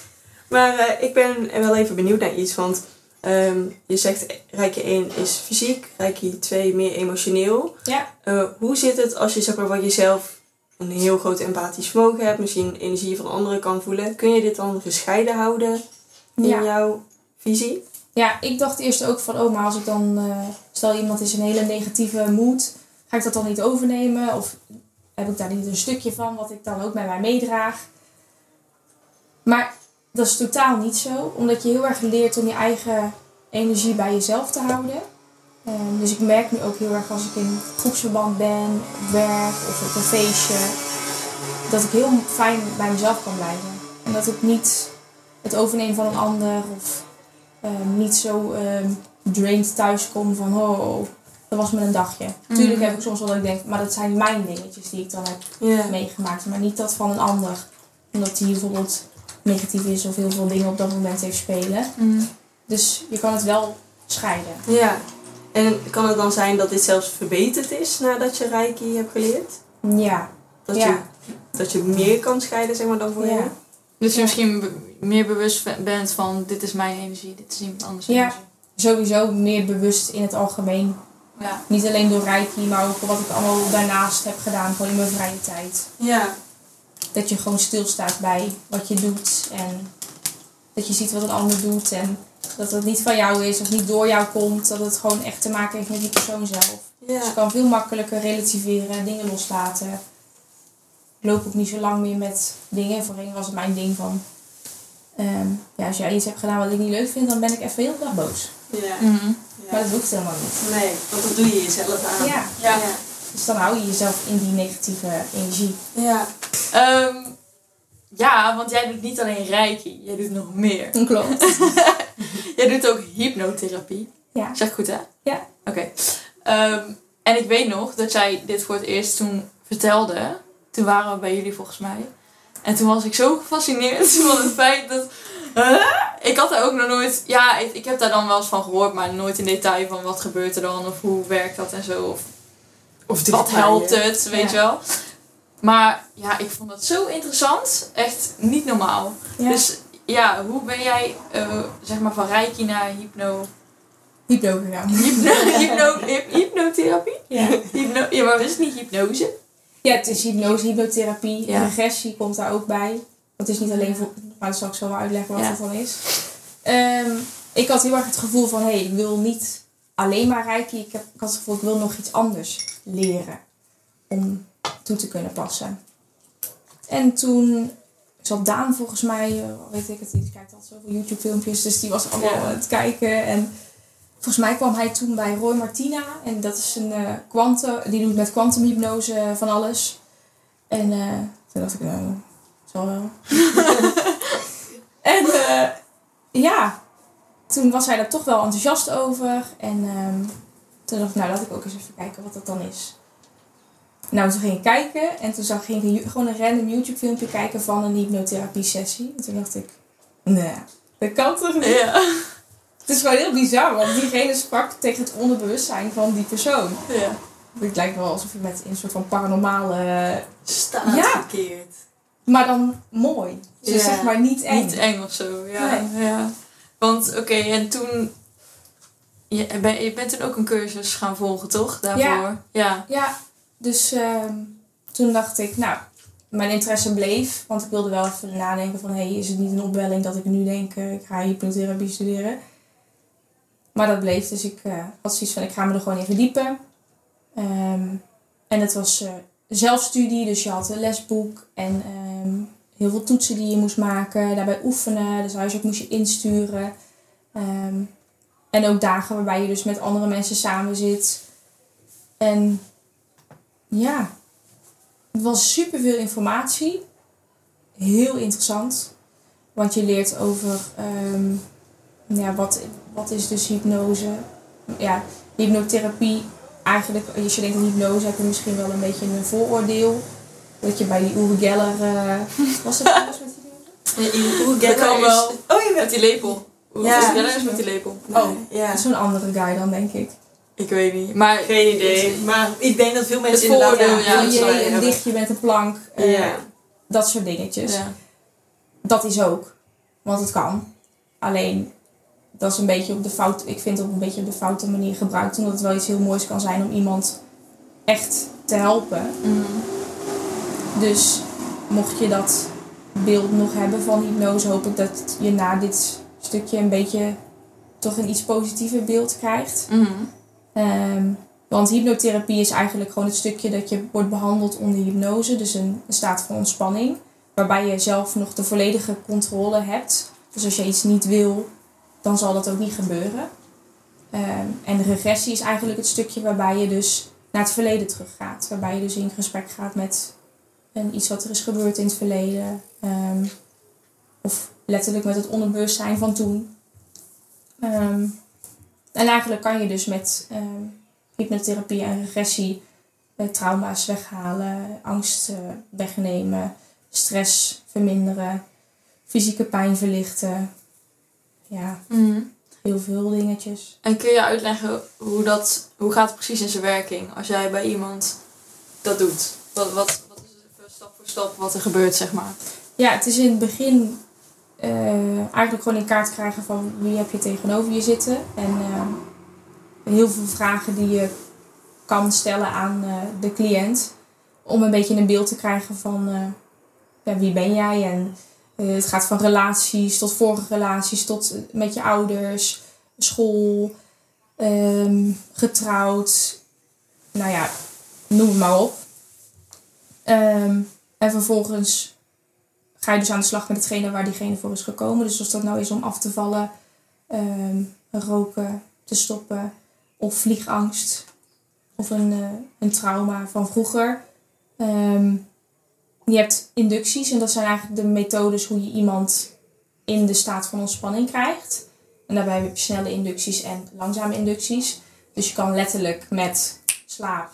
Maar eh, ik ben wel even benieuwd naar iets, want ehm, je zegt Reiki 1 is fysiek, Reiki 2 meer emotioneel. Ja. Eh, hoe zit het als je zeg maar van jezelf een heel groot empathisch vermogen hebt, misschien energie van anderen kan voelen? Kun je dit dan gescheiden houden in jouw visie? Ja, ik dacht eerst ook van, oh, maar als ik dan, eh, stel iemand is een hele negatieve mood, ga ik dat dan niet overnemen? Of heb ik daar niet een stukje van wat ik dan ook met mij meedraag? Maar dat is totaal niet zo, omdat je heel erg leert om je eigen energie bij jezelf te houden. Ehm, dus ik merk nu ook heel erg als ik in groepsverband ben, op werk of op een feestje, dat ik heel fijn bij mezelf kan blijven. En dat ik niet het overnemen van een ander of ehm, niet zo ehm drained thuis kom van oh, dat was maar een dagje. Tuurlijk heb ik soms wel dat ik denk, maar dat zijn mijn dingetjes die ik dan heb meegemaakt, maar niet dat van een ander. Omdat die bijvoorbeeld negatief is of heel veel dingen op dat moment heeft spelen. Dus je kan het wel scheiden. ja. En kan het dan zijn dat dit zelfs verbeterd is nadat je Reiki hebt geleerd? Ja, Dat, Ja. je, dat je meer kan scheiden zeg maar dan voor Ja. je? Dus je misschien meer bewust bent van dit is mijn energie, dit is iemand anders Ja. energie. sowieso meer bewust in het algemeen. Ja. Niet alleen door Reiki, maar ook wat ik allemaal daarnaast heb gedaan, gewoon in mijn vrije tijd. Ja. Dat je gewoon stilstaat bij wat je doet en dat je ziet wat een ander doet en dat het niet van jou is of niet door jou komt. Dat het gewoon echt te maken heeft met die persoon zelf. Dus je kan veel makkelijker relativeren, dingen loslaten. Ik loop ook niet zo lang meer met dingen. Voorheen was het mijn ding van... ehm, ja, als jij iets hebt gedaan wat ik niet leuk vind, dan ben ik even heel dag boos. Ja. Mhm. Maar dat hoeft helemaal niet. Nee, want dat doe je jezelf aan. Ja, Ja. dus dan hou je jezelf in die negatieve energie. Ja. Ehm, ja, want jij doet niet alleen reiki, jij doet nog meer. Klopt. Jij doet ook hypnotherapie. Ja. Zeg ik goed, hè? Ja. Oké. Ehm, en ik weet nog dat jij dit voor het eerst toen vertelde. Toen waren we bij jullie volgens mij. En toen was ik zo gefascineerd van het feit dat... Huh? Ik had er ook nog nooit... Ja, ik, ik heb daar dan wel eens van gehoord, maar nooit in detail van wat gebeurt er dan of hoe werkt dat en zo. Of Of wat helpt het, weet Ja. je wel. Maar ja, ik vond dat zo interessant. Echt niet normaal. Ja. Dus ja, hoe ben jij eh, zeg maar van reiki naar hypno... Hypno gegaan. Hypno, hypno, hyp- hypnotherapie? Ja. Hypno, ja, maar is het niet hypnose? Ja, het is hypnose, hypnotherapie. Ja. Regressie komt daar ook bij. Dat is niet alleen voor... Maar dat zal ik zo wel uitleggen wat dat dan is. Ehm, ik had heel erg het gevoel van... Hé, hey, ik wil niet alleen maar reiki. Ik, heb, ik had het gevoel, ik wil nog iets anders leren. Om toe te kunnen passen. En toen zat Daan volgens mij... eh, weet ik het, die kijkt altijd zoveel YouTube filmpjes. Dus die was allemaal Ja. aan het kijken. En volgens mij kwam hij toen bij Roy Martina. En dat is een quantum... Die doet met kwantumhypnose van alles. En eh, toen dacht ik, nou, zal wel. en ja, toen was hij daar toch wel enthousiast over. En ehm, toen dacht ik, nou laat ik ook eens even kijken wat dat dan is. Nou, toen ging ik kijken en toen zag, ik gewoon een random YouTube filmpje kijken van een hypnotherapie sessie. En toen dacht ik, nee, dat kan toch niet? Ja. Het is gewoon heel bizar, want diegene sprak tegen het onderbewustzijn van die persoon. ja. Het lijkt wel alsof je met een soort van paranormale... Staat Ja. verkeerd. Maar dan mooi. Dus Ja. zeg maar niet eng. Niet eng of zo, ja. Nee. ja. Want oké, en toen... Je, ben, je bent toen ook een cursus gaan volgen, toch? Daarvoor? Ja. Ja, dus ehm, toen dacht ik, nou, mijn interesse bleef. Want ik wilde wel even nadenken van, hé, hey, is het niet een opwelling dat ik nu denk, eh, ik ga hypnotherapie studeren. Maar dat bleef, dus ik eh, had zoiets van, ik ga me er gewoon in verdiepen. Ehm, en het was eh, zelfstudie, dus je had een lesboek en ehm, heel veel toetsen die je moest maken. Daarbij oefenen, dus huiswerk moest je insturen. Ehm, en ook dagen waarbij je dus met andere mensen samen zit. En ja, het was super veel informatie. Heel interessant. Want je leert over ja, wat, wat is dus hypnose. Ja, hypnotherapie. Eigenlijk, als je denkt aan hypnose, heb je misschien wel een beetje een vooroordeel. Dat je bij die Uri Geller... eh, was dat trouwens met hypnose? Hoe Dat kan wel. Oh, je Met bent... die lepel. Hoe Ja. Geller is met die lepel? Oh. Ja. Dat is zo'n andere guy dan, denk ik. Ik weet niet. Maar Geen idee. Maar ik denk dat veel mensen Het vooroordeel, ja, je een lichtje met een plank. eh, Ja. Dat soort dingetjes. ja. Dat is ook. Want het kan. Alleen, dat is een beetje op de fout... Ik vind het op een beetje op de foute manier gebruikt. Omdat het wel iets heel moois kan zijn om iemand echt te helpen. Mhm. Dus mocht je dat beeld nog hebben van hypnose, hoop ik dat je na dit stukje een beetje toch een iets positiever beeld krijgt. Mhm. Ehm, want hypnotherapie is eigenlijk gewoon het stukje dat je wordt behandeld onder hypnose, dus een, een staat van ontspanning, waarbij je zelf nog de volledige controle hebt. Dus als je iets niet wil, dan zal dat ook niet gebeuren. Ehm, en regressie is eigenlijk het stukje waarbij je dus naar het verleden teruggaat. Waarbij je dus in gesprek gaat met een, iets wat er is gebeurd in het verleden. Ehm, of letterlijk met het onderbewustzijn van toen. Ehm, en eigenlijk kan je dus met hypnotherapie en regressie eh, trauma's weghalen, angst eh, wegnemen, stress verminderen, fysieke pijn verlichten. Ja, Mhm. heel veel dingetjes. En kun je uitleggen hoe dat, hoe gaat het precies in zijn werking als jij bij iemand dat doet? Wat, wat, wat is het stap voor stap wat er gebeurt, zeg maar? Ja, het is in het begin eh, eigenlijk gewoon in kaart krijgen van wie heb je tegenover je zitten. En eh, heel veel vragen die je kan stellen aan eh, de cliënt. Om een beetje een beeld te krijgen van ja, wie ben jij. En eh, het gaat van relaties tot vorige relaties tot eh, met je ouders, school, ehm, getrouwd. Nou ja, noem het maar op. Ehm, en vervolgens ga je dus aan de slag met hetgene waar diegene voor is gekomen. Dus of dat nou is om af te vallen, ehm, roken te stoppen of vliegangst of een, eh, een trauma van vroeger. Je hebt inducties en dat zijn eigenlijk de methodes hoe je iemand in de staat van ontspanning krijgt. En daarbij heb je snelle inducties en langzame inducties. Dus je kan letterlijk met slaap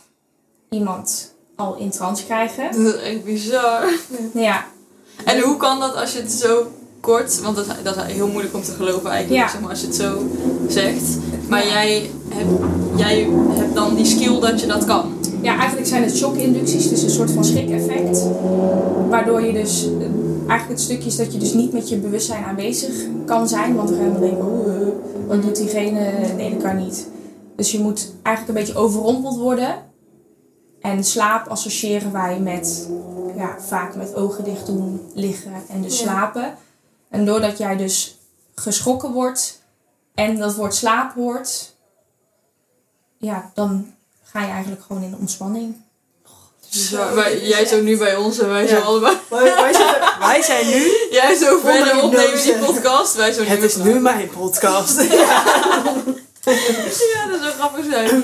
iemand al in trance krijgen. Dat is echt bizar. Ja, En hoe kan dat als je het zo kort, want dat, dat is heel moeilijk om te geloven eigenlijk, Ja. zeg maar, als je het zo zegt. Maar jij, hebt, jij hebt dan die skill dat je dat kan. Ja, eigenlijk zijn het shock-inducties, dus een soort van schrik-effect. Waardoor je dus, eh, eigenlijk het stukje is dat je dus niet met je bewustzijn aanwezig kan zijn. Want dan ga je dan denken, oh, wat doet diegene? Nee, dat kan niet. Dus je moet eigenlijk een beetje overrompeld worden. En slaap associëren wij met, ja, vaak met ogen dicht doen, liggen en dus Ja. slapen. En doordat jij dus geschrokken wordt en dat woord slaap hoort, ja, dan ga je eigenlijk gewoon in ontspanning. Bizar. Wij- jij zo nu bij ons en wij zo Ja. allebei. Wij, wij, zijn, wij zijn nu... Jij zo verder opnemen die podcast. Wij zo Het is nu mijn podcast. Ja, dat zou grappig zijn.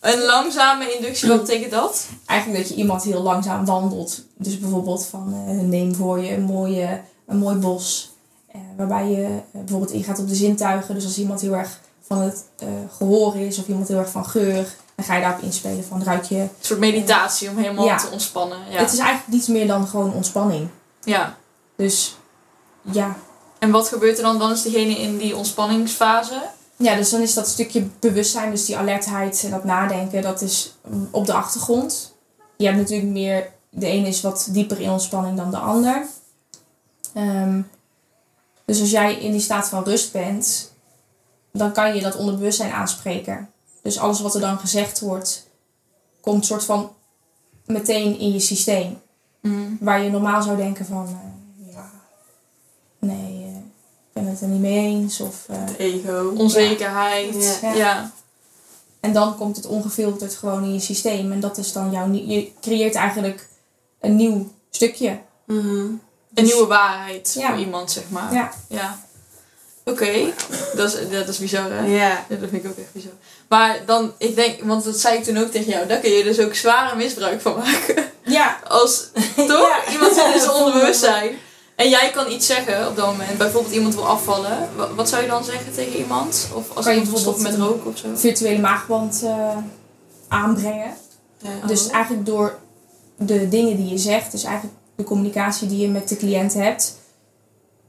Een langzame inductie, wat betekent dat? Eigenlijk dat je iemand heel langzaam wandelt. Dus bijvoorbeeld van eh, neem voor je een, mooie, een mooi bos. eh, waarbij je eh, bijvoorbeeld ingaat op de zintuigen. Dus als iemand heel erg van het eh, gehoor is of iemand heel erg van geur. Dan ga je daarop inspelen van ruik je. Een soort meditatie om helemaal Ja. te ontspannen. Ja. Het is eigenlijk niets meer dan gewoon ontspanning. ja. Dus ja. En wat gebeurt er dan? Dan is degene in die ontspanningsfase. Ja, dus dan is dat stukje bewustzijn, dus die alertheid en dat nadenken, dat is mm, op de achtergrond. Je hebt natuurlijk meer, de ene is wat dieper in ontspanning dan de ander. Ehm, dus als jij in die staat van rust bent, dan kan je dat onderbewustzijn aanspreken. Dus alles wat er dan gezegd wordt, komt soort van meteen in je systeem. Waar je normaal zou denken van, eh, ja, nee, eh, ik ben het er niet mee eens. Of, eh, Ego. Onzekerheid. Ja. Ja. En dan komt het ongefilterd gewoon in je systeem. En dat is dan jouw... Je creëert eigenlijk een nieuw stukje. Mhm. Een Dus- nieuwe waarheid Ja. voor iemand, zeg maar. Ja. Ja. Oké. Dat, is, dat is bizar, hè? Ja. Ja, dat vind ik ook echt bizar. Maar dan, ik denk, want dat zei ik toen ook tegen jou, daar kun je dus ook zware misbruik van maken. Ja. Als, toch? Ja. Iemand zit in zijn onderbewustzijn. En jij kan iets zeggen op dat moment. Bijvoorbeeld iemand wil afvallen. Wa- Wat zou je dan zeggen tegen iemand? Of als Kan iemand wil stoppen met roken of zo? Virtuele maagband eh, aanbrengen. Dus Oh. eigenlijk door de dingen die je zegt. Dus eigenlijk de communicatie die je met de cliënt hebt.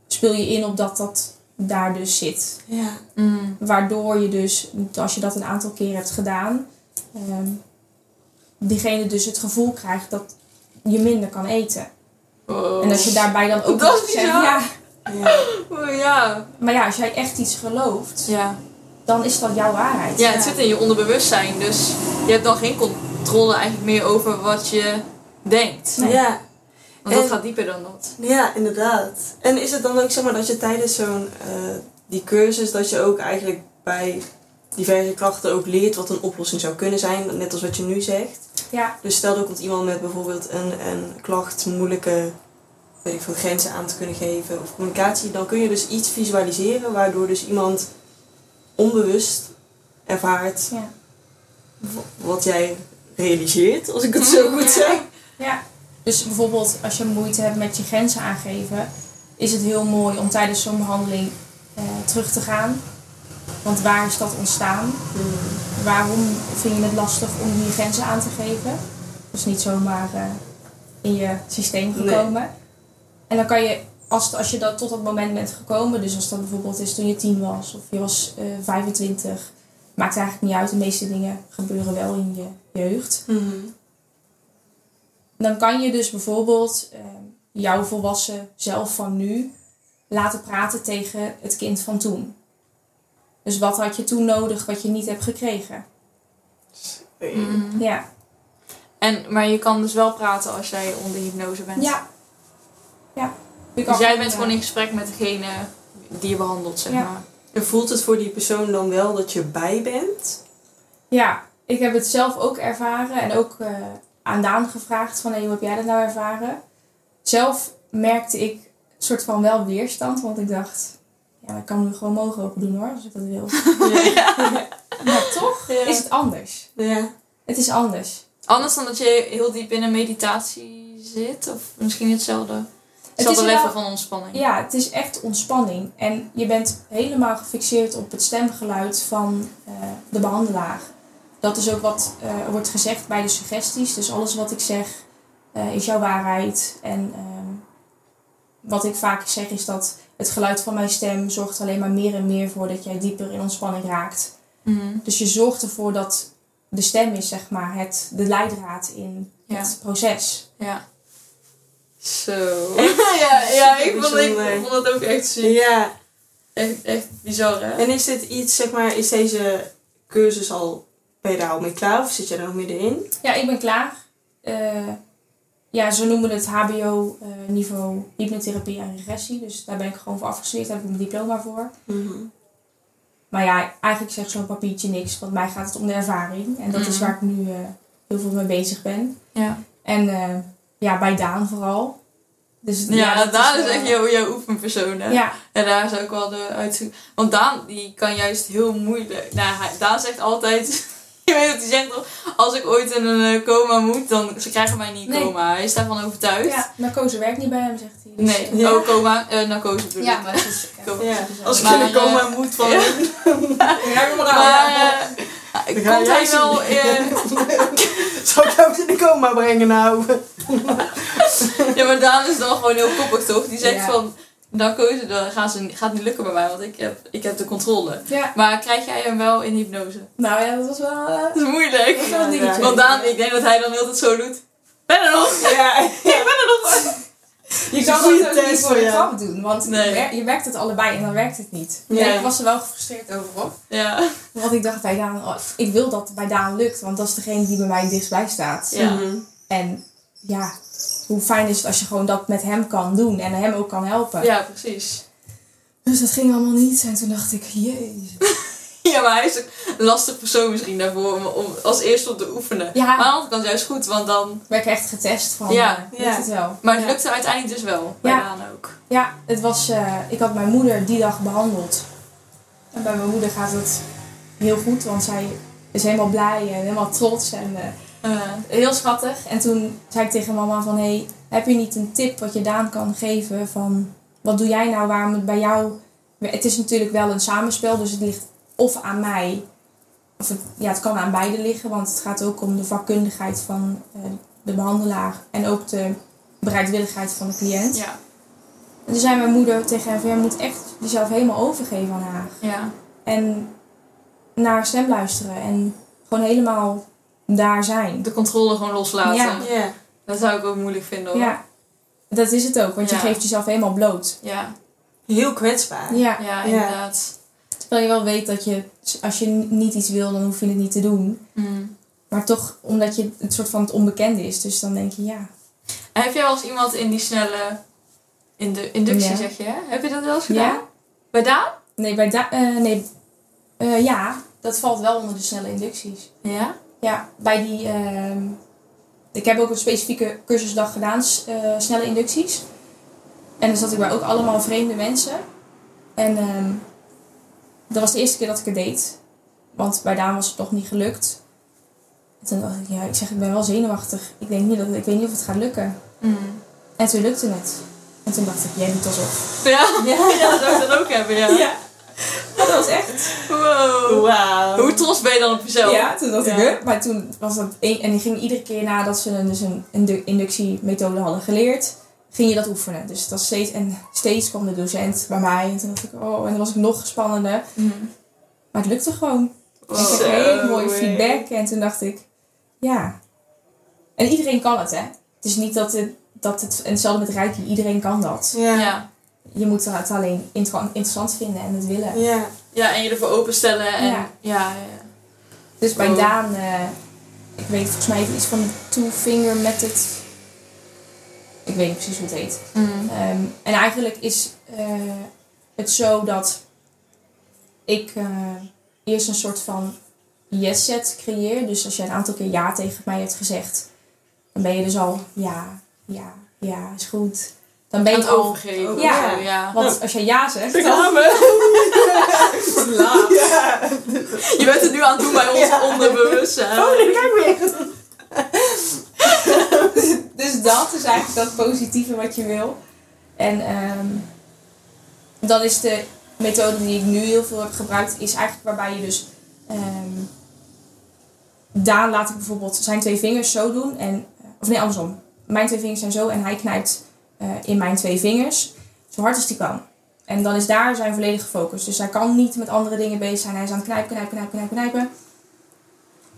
speel je in op dat dat daar dus zit. Ja. Mm. Waardoor je dus, als je dat een aantal keer hebt gedaan, ehm, diegene dus het gevoel krijgt dat je minder kan eten. Wow. En als je daarbij dan ook Dat is zegt, ja, Ja. Oh, ja. maar ja, als jij echt iets gelooft, Ja. dan is dat jouw waarheid. ja, het zit in je onderbewustzijn. Dus je hebt dan geen controle eigenlijk meer over wat je denkt. Nee. ja. Want dat gaat dieper dan dat. Ja, inderdaad. En is het dan ook zeg maar dat je tijdens zo'n eh, die cursus dat je ook eigenlijk bij diverse klachten ook leert wat een oplossing zou kunnen zijn, net als wat je nu zegt. Ja, Dus stel dat komt iemand met bijvoorbeeld een, een klacht, moeilijke weet ik veel, grenzen aan te kunnen geven of communicatie, dan kun je dus iets visualiseren waardoor dus iemand onbewust ervaart ja. wat jij realiseert, als ik het zo goed zeg. Ja, dus bijvoorbeeld als je moeite hebt met je grenzen aangeven, is het heel mooi om tijdens zo'n behandeling eh, terug te gaan. Want waar is dat ontstaan? Waarom vind je het lastig om je grenzen aan te geven? Dus niet zomaar eh, in je systeem gekomen. En dan kan je, als, als je dat tot dat moment bent gekomen, dus als dat bijvoorbeeld is toen je tien was of je was eh 25, maakt eigenlijk niet uit. De meeste dingen gebeuren wel in je jeugd. Mhm. Dan kan je dus bijvoorbeeld eh, jouw volwassen zelf van nu laten praten tegen het kind van toen. Dus wat had je toen nodig wat je niet hebt gekregen? Mhm. Ja. En, maar je kan dus wel praten als jij onder hypnose bent. Ja. Ja. Dus jij bent eh, gewoon in gesprek met degene die je behandelt, zeg Ja. maar. En voelt het voor die persoon dan wel dat je bij bent? Ja, ik heb het zelf ook ervaren en ook eh, aan Daan gevraagd van hey, hoe heb jij dat nou ervaren? Zelf merkte ik een soort van wel weerstand, want ik dacht, ja, ik kan nu gewoon mogen open doen hoor, als ik dat wil. maar toch Ja. is het anders. Ja. Het is anders. Anders dan dat je heel diep in een meditatie zit? Of misschien hetzelfde, Het hetzelfde is level wel- van ontspanning? Ja, het is echt ontspanning. En je bent helemaal gefixeerd op het stemgeluid van eh, de behandelaar. Dat is ook wat eh, wordt gezegd bij de suggesties. Dus alles wat ik zeg eh, is jouw waarheid. En ehm, wat ik vaak zeg is dat het geluid van mijn stem zorgt alleen maar meer en meer voor dat jij dieper in ontspanning raakt. Mhm. Dus je zorgt ervoor dat de stem is, zeg maar, het, de leidraad in Ja. het proces. Ja. Zo. ja, ja ik, vond, ik vond het ook echt ziek. Ja. Echt, echt bizar, hè? En is dit iets, zeg maar, is deze cursus al, ben je daar al mee klaar of zit je er nog middenin? Ja, ik ben klaar. Eh, ja, ze noemen het HBO-niveau hypnotherapie en regressie. Dus daar ben ik gewoon voor afgestudeerd. Daar heb ik mijn diploma voor. Maar ja, eigenlijk zegt zo'n papiertje niks. Want mij gaat het om de ervaring. En dat is Mhm. waar ik nu eh, heel veel mee bezig ben. Ja. En eh, ja, bij Daan vooral. Dus, Ja, dat Daan is echt jouw, jouw oefenpersoon, hè? Ja, En daar zou ik wel de uitzoeken. Want Daan, die kan juist heel moeilijk. Nou, hij, Daan zegt altijd. Je weet wat hij zegt toch? Als ik ooit in een eh, coma moet, dan ze krijgen mij niet in Nee. coma. Hij is daarvan overtuigd. ja, narcose werkt niet bij hem, zegt hij. Dus, Nee, eh, Ja. oh, coma, eh narcose bedoel ja, ik. maar het is... Kom. Ja, als ik Maar, in de coma eh, moet van... ja. Ja, maar Maar, eh, Dan ga komt jij hij wel... eh, Zal ik jou in de coma brengen nou? ja, maar Daan is dan gewoon heel koppig, toch? Die zegt Ja. van... Narcose, dat gaat, ze, gaat niet lukken bij mij, want ik heb, ik heb de controle. Ja, Maar krijg jij hem wel in hypnose? nou ja, dat was wel... eh, Dat is moeilijk. dat was wel een Ja, dingetje. ja. Want Daan, ik denk dat hij dan heel tijd zo doet. Ben er nog? Ja. Ik ben er nog! Je kan het ook niet test voor jou. grap doen, want Nee. je, wer- je werkt het allebei en dan werkt het niet. Ja. Ik was er wel gefrustreerd over hoor. Ja. Want ik dacht bij Daan, oh, ik wil dat het bij Daan lukt, want dat is degene die bij mij het dichtstbij staat. Ja. Mhm. En ja, hoe fijn is het als je gewoon dat met hem kan doen en hem ook kan helpen. ja, precies. Dus dat ging allemaal niet en toen dacht ik, jezus. Ja, maar hij is een lastig persoon misschien daarvoor om, om als eerste op te oefenen. Ja. Maar aan de andere kant juist goed, want dan... Ik werd echt getest van, Ja. ja, het wel? Maar het Ja. lukte uiteindelijk dus wel. Bij Ja. Daan ook. Ja, het was, eh, ik had mijn moeder die dag behandeld. En bij mijn moeder gaat het heel goed, want zij is helemaal blij en helemaal trots en eh, Eh, heel schattig. En toen zei ik tegen mama van, hey, heb je niet een tip wat je Daan kan geven van, wat doe jij nou waarom het bij jou... Het is natuurlijk wel een samenspel, dus het ligt of aan mij, of het, ja, het kan aan beide liggen, want het gaat ook om de vakkundigheid van eh, de behandelaar en ook de bereidwilligheid van de cliënt. ja. En toen zei mijn moeder tegen hem, van, je moet echt jezelf helemaal overgeven aan haar. Ja. En naar haar stem luisteren en gewoon helemaal daar zijn. De controle gewoon loslaten. Ja. Ja. Dat zou ik ook moeilijk vinden hoor. Ja, dat is het ook, want Ja. je geeft jezelf helemaal bloot. Ja, Heel kwetsbaar. Ja. ja, inderdaad. Terwijl je wel weet dat je, als je niet iets wil, dan hoef je het niet te doen. Mm. Maar toch, omdat je het soort van het onbekende is. Dus dan denk je, ja. En heb jij wel eens iemand in die snelle in de inductie, Ja. zeg je? hè? Heb je dat wel eens gedaan? Ja? Bij Daan? Nee, bij da eh, nee. Eh, ja, dat valt wel onder de snelle inducties. Ja. Ja, bij die... ehm, ik heb ook een specifieke cursusdag gedaan, eh, snelle inducties. En dan zat ik bij ook allemaal vreemde mensen. En ehm, dat was de eerste keer dat ik het deed. Want bij Daan was het nog niet gelukt. En toen dacht ik, ja, ik zeg, ik ben wel zenuwachtig. Ik, denk niet dat, ik weet niet of het gaat lukken. Mm. En toen lukte het. En toen dacht ik, jij doet alsof. Ja. Ja. ja, dat zou ik dan ook hebben, ja. Ja. Dat was echt. Wow. Wauw. Hoe trots ben je dan op jezelf? Ja, toen dacht ik, huh? Maar toen was dat één... En die ging iedere keer nadat ze een, dus een indu- inductiemethode hadden geleerd, ging je dat oefenen. Dus was steeds... En steeds kwam de docent bij mij. En toen dacht ik, oh... En dan was ik nog spannender. Mm. Maar het lukte gewoon. Wow. Ik kreeg mooie feedback. En toen dacht ik, ja. En iedereen kan het, hè. Het is niet dat het... Dat het en hetzelfde met Reiki, iedereen kan dat. Ja. Ja. Je moet het alleen inter- interessant vinden en het willen. Ja. ja, en je ervoor openstellen. En, ja. Ja. Dus bij Oh. Daan, eh, ik weet volgens mij iets van de two finger method. Ik weet niet precies hoe het heet. Mm. Ehm, en eigenlijk is eh, het zo dat ik eh, eerst een soort van yes set creëer. Dus als je een aantal keer ja tegen mij hebt gezegd, dan ben je dus al ja, ja, ja, is goed. Dan ben je het overgeven. Ja. Ja. Want als je ja zegt, Ik dan, ga me. Ja. Je bent het nu aan het doen bij ons Ja. onderbewustzijn. Oh, nee, kijk weer. Dus dat is eigenlijk dat positieve wat je wil. En ehm, dan is de methode die ik nu heel veel heb gebruikt, is eigenlijk waarbij je dus. ehm Daan laat ik bijvoorbeeld zijn twee vingers zo doen. En, of nee, andersom. Mijn twee vingers zijn zo en hij knijpt eh, in mijn twee vingers zo hard als hij kan. En dan is daar zijn volledige focus. Dus hij kan niet met andere dingen bezig zijn. Hij is aan het knijpen, knijpen, knijpen, knijpen, knijpen.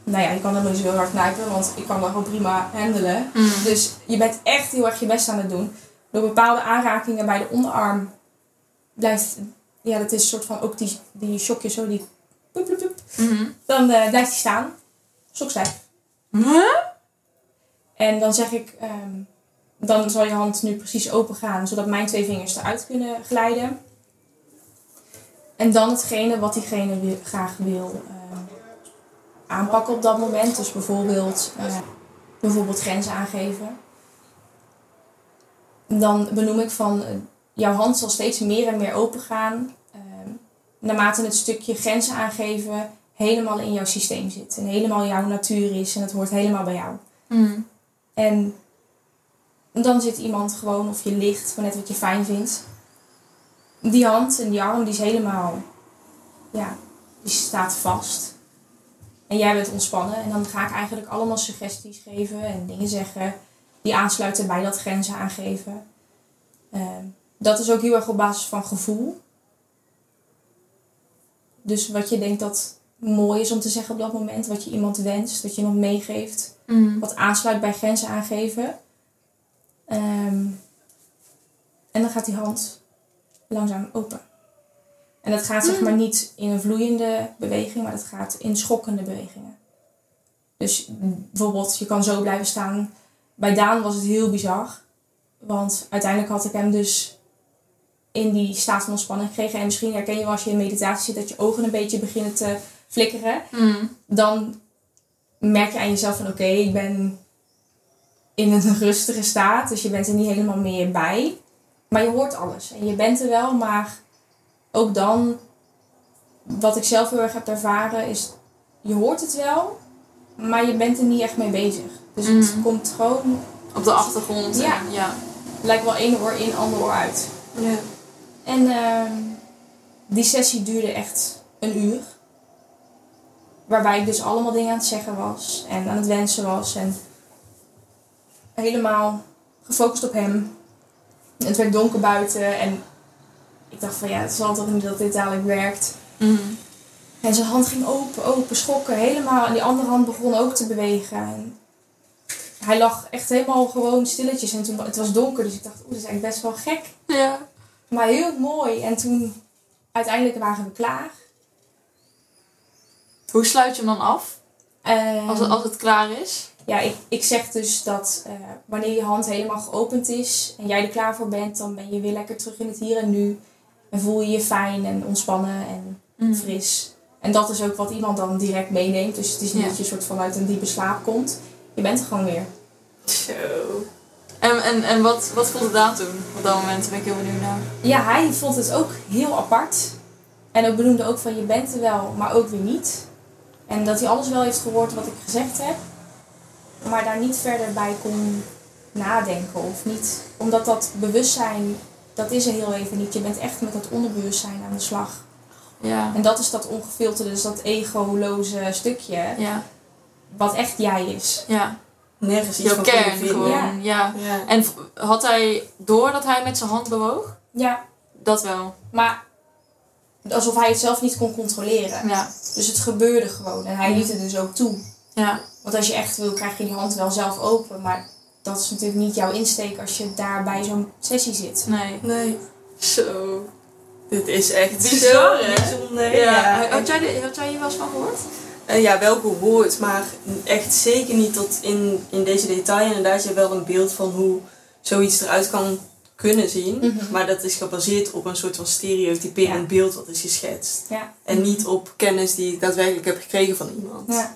Nou ja, je kan hem niet zo heel hard knijpen, want ik kan dat gewoon prima handelen. Mm. Dus je bent echt heel erg je best aan het doen. Door bepaalde aanrakingen bij de onderarm blijft, ja, dat is een soort van ook die, die shockjes zo, die. Mhm. Dan eh, blijft hij staan, stokstijf. Huh? En dan zeg ik, ehm, dan zal je hand nu precies open gaan, zodat mijn twee vingers eruit kunnen glijden. En dan hetgene wat diegene wil- graag wil ehm, aanpakken op dat moment. Dus bijvoorbeeld, eh, bijvoorbeeld grenzen aangeven. Dan benoem ik van, eh, jouw hand zal steeds meer en meer open gaan. ehm, naarmate het stukje grenzen aangeven helemaal in jouw systeem zit. En helemaal jouw natuur is en het hoort helemaal bij jou. Mm. En dan zit iemand gewoon, of je ligt, van net wat je fijn vindt. Die hand en die arm, die is helemaal, ja, die staat vast. En jij bent ontspannen. En dan ga ik eigenlijk allemaal suggesties geven en dingen zeggen die aansluiten bij dat grenzen aangeven. Ehm, dat is ook heel erg op basis van gevoel. Dus wat je denkt dat mooi is om te zeggen op dat moment, wat je iemand wenst, dat je iemand meegeeft Mm. wat aansluit bij grenzen aangeven. Ehm, en dan gaat die hand langzaam open. En dat gaat zeg Hmm. maar niet in een vloeiende beweging, maar dat gaat in schokkende bewegingen. Dus bijvoorbeeld, je kan zo blijven staan. Bij Daan was het heel bizar. Want uiteindelijk had ik hem dus in die staat van ontspanning gekregen. En misschien herken je wel als je in meditatie zit dat je ogen een beetje beginnen te flikkeren Mm. dan merk je aan jezelf van oké, ik ben in een rustige staat. Dus je bent er niet helemaal meer bij. Maar je hoort alles. En je bent er wel, maar ook dan, wat ik zelf heel erg heb ervaren, is je hoort het wel, maar je bent er niet echt mee bezig. Dus het Mhm. komt gewoon, Op de achtergrond. Ja. en- ja. lijkt wel één oor in, ander oor uit. Ja. En ehm, die sessie duurde echt een uur. Waarbij ik dus allemaal dingen aan het zeggen was. En aan het wensen was. En helemaal gefocust op hem. Het werd donker buiten en ik dacht van ja, het zal toch niet dat dit dadelijk werkt. Mhm. En zijn hand ging open, open, schokken helemaal. En die andere hand begon ook te bewegen. En hij lag echt helemaal gewoon stilletjes. En toen, het was donker, dus ik dacht, oeh, dat is eigenlijk best wel gek. Ja. Maar heel mooi. En toen, uiteindelijk waren we klaar. Hoe sluit je hem dan af? Als het, als het klaar is? Ja, ik, ik zeg dus dat eh, wanneer je hand helemaal geopend is en jij er klaar voor bent, dan ben je weer lekker terug in het hier en nu. En voel je je fijn en ontspannen en Mhm. fris. En dat is ook wat iemand dan direct meeneemt. Dus het is niet Ja. dat je soort van uit een diepe slaap komt. Je bent er gewoon weer. Zo. En, en, en wat, wat voelde Daan toen? Op dat moment ben ik heel benieuwd naar. Ja, hij vond het ook heel apart. En ook benoemde ook van je bent er wel, maar ook weer niet. En dat hij alles wel heeft gehoord wat ik gezegd heb. Maar daar niet verder bij kon nadenken. Of niet, omdat dat bewustzijn, dat is er heel even niet. Je bent echt met dat onderbewustzijn aan de slag. Ja. En dat is dat ongefilterde, dus dat egoloze stukje. Ja. Wat echt jij is. Ja. Nergens iets Jouw van kern vinden. gewoon. Ja. Ja. Ja. En had hij door dat hij met zijn hand bewoog? Ja, Dat wel. maar alsof hij het zelf niet kon controleren. Ja. Dus het gebeurde gewoon. En hij liet het dus ook toe. Ja. Want als je echt wil, krijg je die hand wel zelf open. Maar dat is natuurlijk niet jouw insteek als je daar bij zo'n sessie zit. Nee. Nee. Zo. Dit is echt Bizar, zo hè? bijzonder. Ja. Had, jij, de- had jij hier wel eens van gehoord? Eh, ja, wel gehoord, maar echt zeker niet tot in, in deze detail. Inderdaad, je hebt wel een beeld van hoe zoiets eruit kan kunnen zien. Mhm. Maar dat is gebaseerd op een soort van stereotyperend Ja. beeld wat is geschetst. Ja. En niet op kennis die ik daadwerkelijk heb gekregen van iemand. Ja.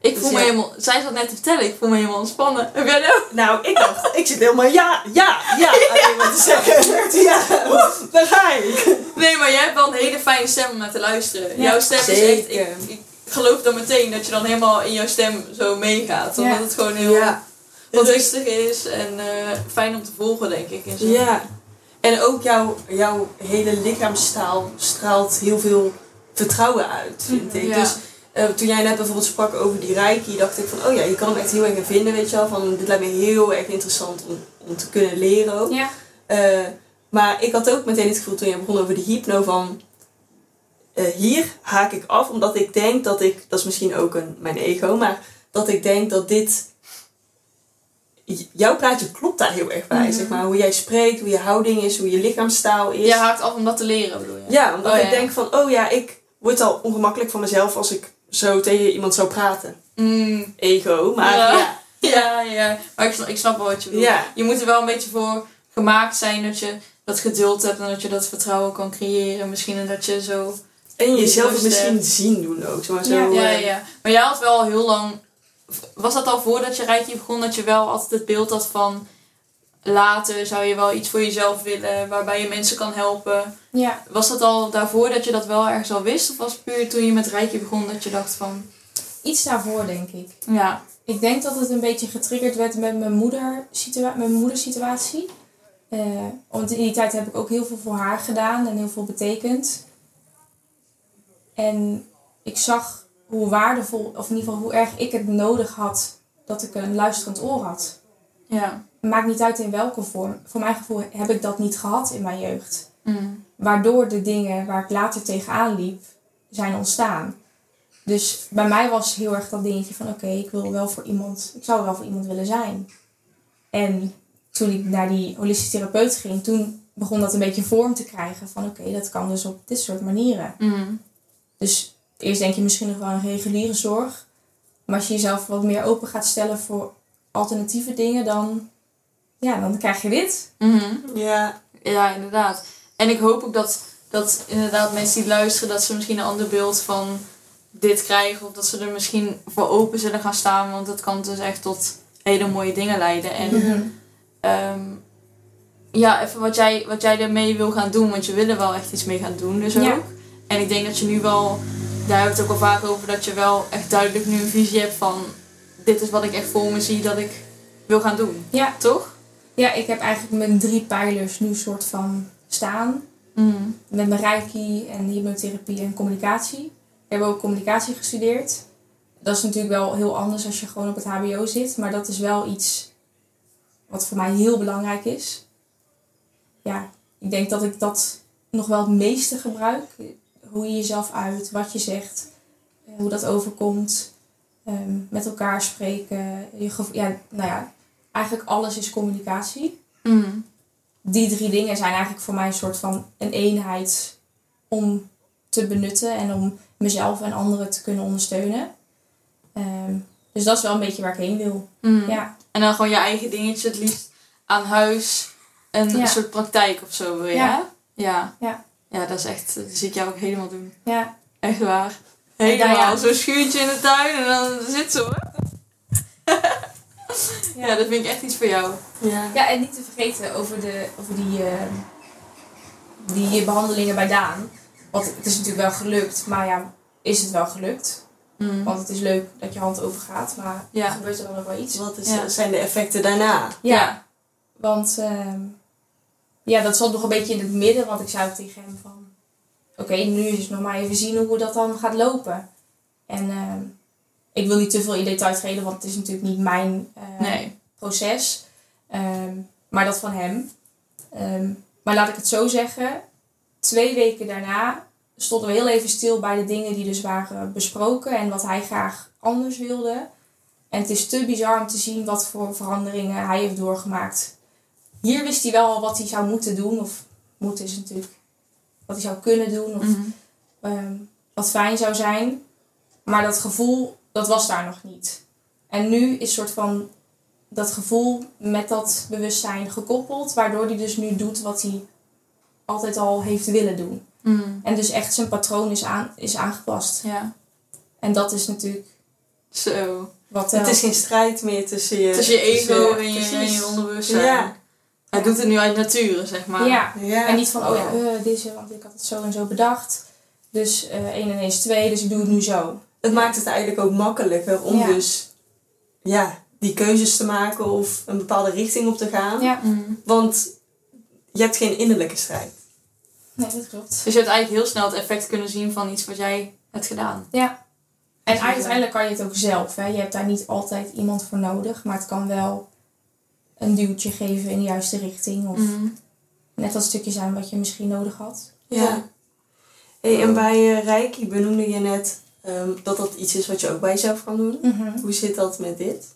Ik Dus voel me helemaal... Zij zat net te vertellen, ik voel me helemaal ontspannen. Heb jij dat ook? Nou, ik dacht, ik zit helemaal ja, ja, ja, alleen maar te zeggen. Ja, daar ga ik. Nee, maar jij hebt wel een hele fijne stem om naar te luisteren. Ja, jouw stem is echt... Ik, ik geloof dan meteen dat je dan helemaal in jouw stem zo meegaat. Omdat Ja. het gewoon heel Ja. wat rustig is en eh, fijn om te volgen, denk ik. En zo. Ja. En ook jouw, jouw hele lichaamstaal straalt heel veel vertrouwen uit, vind ik. Dus eh, toen jij net bijvoorbeeld sprak over die reiki, dacht ik van, oh ja, je kan hem echt heel erg in vinden, weet je wel. Van, dit lijkt me heel erg interessant om, om te kunnen leren ook. Ja. Eh, maar ik had ook meteen het gevoel toen je begon over de hypno van... eh, hier haak ik af, omdat ik denk dat ik... Dat is misschien ook een, mijn ego, maar dat ik denk dat dit... Jouw praatje klopt daar heel erg bij, Mhm. zeg maar. Hoe jij spreekt, hoe je houding is, hoe je lichaamstaal is. Je haakt af om dat te leren, bedoel je? Ja, omdat Oh, ik ja. denk van, oh ja, ik word al ongemakkelijk van mezelf als ik zo tegen iemand zou praten. Mm, Ego, maar Ja. ja. ja, ja. Maar ik snap, ik snap wel wat je bedoelt. Ja. Je moet er wel een beetje voor gemaakt zijn dat je dat geduld hebt en dat je dat vertrouwen kan creëren. Misschien en dat je zo... En jezelf het misschien hebt. zien doen ook. Zo, zo, Ja, Ja, eh, ja. Maar jij had wel heel lang... Was dat al voordat je Reiki begon dat je wel altijd het beeld had van... Later zou je wel iets voor jezelf willen waarbij je mensen kan helpen. ja. Was dat al daarvoor dat je dat wel ergens al wist? Of was het puur toen je met Reiki begon dat je dacht van... Iets daarvoor, denk ik. Ja, Ik denk dat het een beetje getriggerd werd met mijn, moeder situa- mijn moedersituatie. Eh, want in die tijd heb ik ook heel veel voor haar gedaan en heel veel betekend. En ik zag hoe waardevol, of in ieder geval hoe erg ik het nodig had dat ik een luisterend oor had. ja. Maakt niet uit in welke vorm. Voor mijn gevoel heb ik dat niet gehad in mijn jeugd. Mm. Waardoor de dingen waar ik later tegenaan liep, zijn ontstaan. Dus bij mij was heel erg dat dingetje van oké, ik wil wel voor iemand, ik zou wel voor iemand willen zijn. En toen ik naar die holistische therapeut ging, toen begon dat een beetje vorm te krijgen van oké, dat kan dus op dit soort manieren. Mm. Dus eerst denk je misschien nog wel een reguliere zorg. Maar als je jezelf wat meer open gaat stellen voor alternatieve dingen, dan, ja, dan krijg je dit. Mhm. ja. Ja, inderdaad. En ik hoop ook dat, dat inderdaad mensen die luisteren, dat ze misschien een ander beeld van dit krijgen. Of dat ze er misschien voor open zullen gaan staan. Want het kan dus echt tot hele mooie dingen leiden. En ehm, ja, even wat jij, wat jij ermee wil gaan doen. Want je wil er wel echt iets mee gaan doen dus ook. Ja. En ik denk dat je nu wel, daar hebben we het ook al vaak over, dat je wel echt duidelijk nu een visie hebt van... Dit is wat ik echt voor me zie dat ik wil gaan doen. Ja. Toch? Ja, ik heb eigenlijk mijn drie pijlers nu soort van staan. Mhm. Met mijn reiki en hypnotherapie en communicatie. Ik heb ook communicatie gestudeerd. Dat is natuurlijk wel heel anders als je gewoon op het hbo zit. Maar dat is wel iets wat voor mij heel belangrijk is. ja, ik denk dat ik dat nog wel het meeste gebruik. Hoe je jezelf uit, wat je zegt, eh, hoe dat overkomt. ehm, met elkaar spreken. Je ja, nou ja, eigenlijk alles is communicatie. Mm. Die drie dingen zijn eigenlijk voor mij een soort van een eenheid om te benutten en om mezelf en anderen te kunnen ondersteunen. Ehm, dus dat is wel een beetje waar ik heen wil. Mm. Ja, En dan gewoon je eigen dingetje, het liefst aan huis. Een Ja. soort praktijk of zo wil je, Ja. Ja. Ja. Ja, dat is echt, dat zie ik jou ook helemaal doen. ja, Echt waar. Helemaal. Zo'n schuurtje in de tuin en dan zit ze hoor. Ja. dat vind ik echt iets voor jou. Ja. Ja, en niet te vergeten over, de, over die, eh, die behandelingen bij Daan. Want het is natuurlijk wel gelukt, maar ja, is het wel gelukt? Mm. Want het is leuk dat je hand open gaat, maar Ja. gebeurt er dan ook wel iets? Wat is, Ja. zijn de effecten daarna? Ja, want ehm, ja, dat zat nog een beetje in het midden, want ik zei ook tegen hem van... Oké, nu is het nog maar even zien hoe dat dan gaat lopen. En ehm, ik wil niet te veel in detail treden, want het is natuurlijk niet mijn eh, Nee. proces. Ehm, maar dat van hem. Ehm, maar laat ik het zo zeggen. Twee weken daarna stonden we heel even stil bij de dingen die dus waren besproken. En wat hij graag anders wilde. En het is te bizar om te zien wat voor veranderingen hij heeft doorgemaakt. Hier wist hij wel al wat hij zou moeten doen. Of moeten is natuurlijk wat hij zou kunnen doen. Of Mhm. ehm, wat fijn zou zijn. Maar dat gevoel, dat was daar nog niet. En nu is soort van dat gevoel met dat bewustzijn gekoppeld, waardoor hij dus nu doet wat hij altijd al heeft willen doen. Mm. En dus echt zijn patroon is, aan, is aangepast. Ja. En dat is natuurlijk Zo. wat Het telt. is geen strijd meer tussen je... Tussen je ego en je, en je onderbewustzijn. Ja. Hij doet het nu uit nature, zeg maar. Ja, Ja. en niet van, oh ja, eh, deze, want ik had het zo en zo bedacht. Dus eh 1 en 1 is 2, dus ik doe het nu zo. Het maakt het eigenlijk ook makkelijker om Ja. dus ja, die keuzes te maken of een bepaalde richting op te gaan. Ja, Mm. Want je hebt geen innerlijke strijd. nee, dat klopt. Dus je hebt eigenlijk heel snel het effect kunnen zien van iets wat jij hebt gedaan. Ja. En uiteindelijk kan je het ook zelf. Hè? Je hebt daar niet altijd iemand voor nodig. Maar het kan wel een duwtje geven in de juiste richting. Of Mm. net dat stukje zijn wat je misschien nodig had. Ja. Hey, en bij eh, Reiki benoemde je net ehm, dat dat iets is wat je ook bij jezelf kan doen. Hoe zit dat met dit?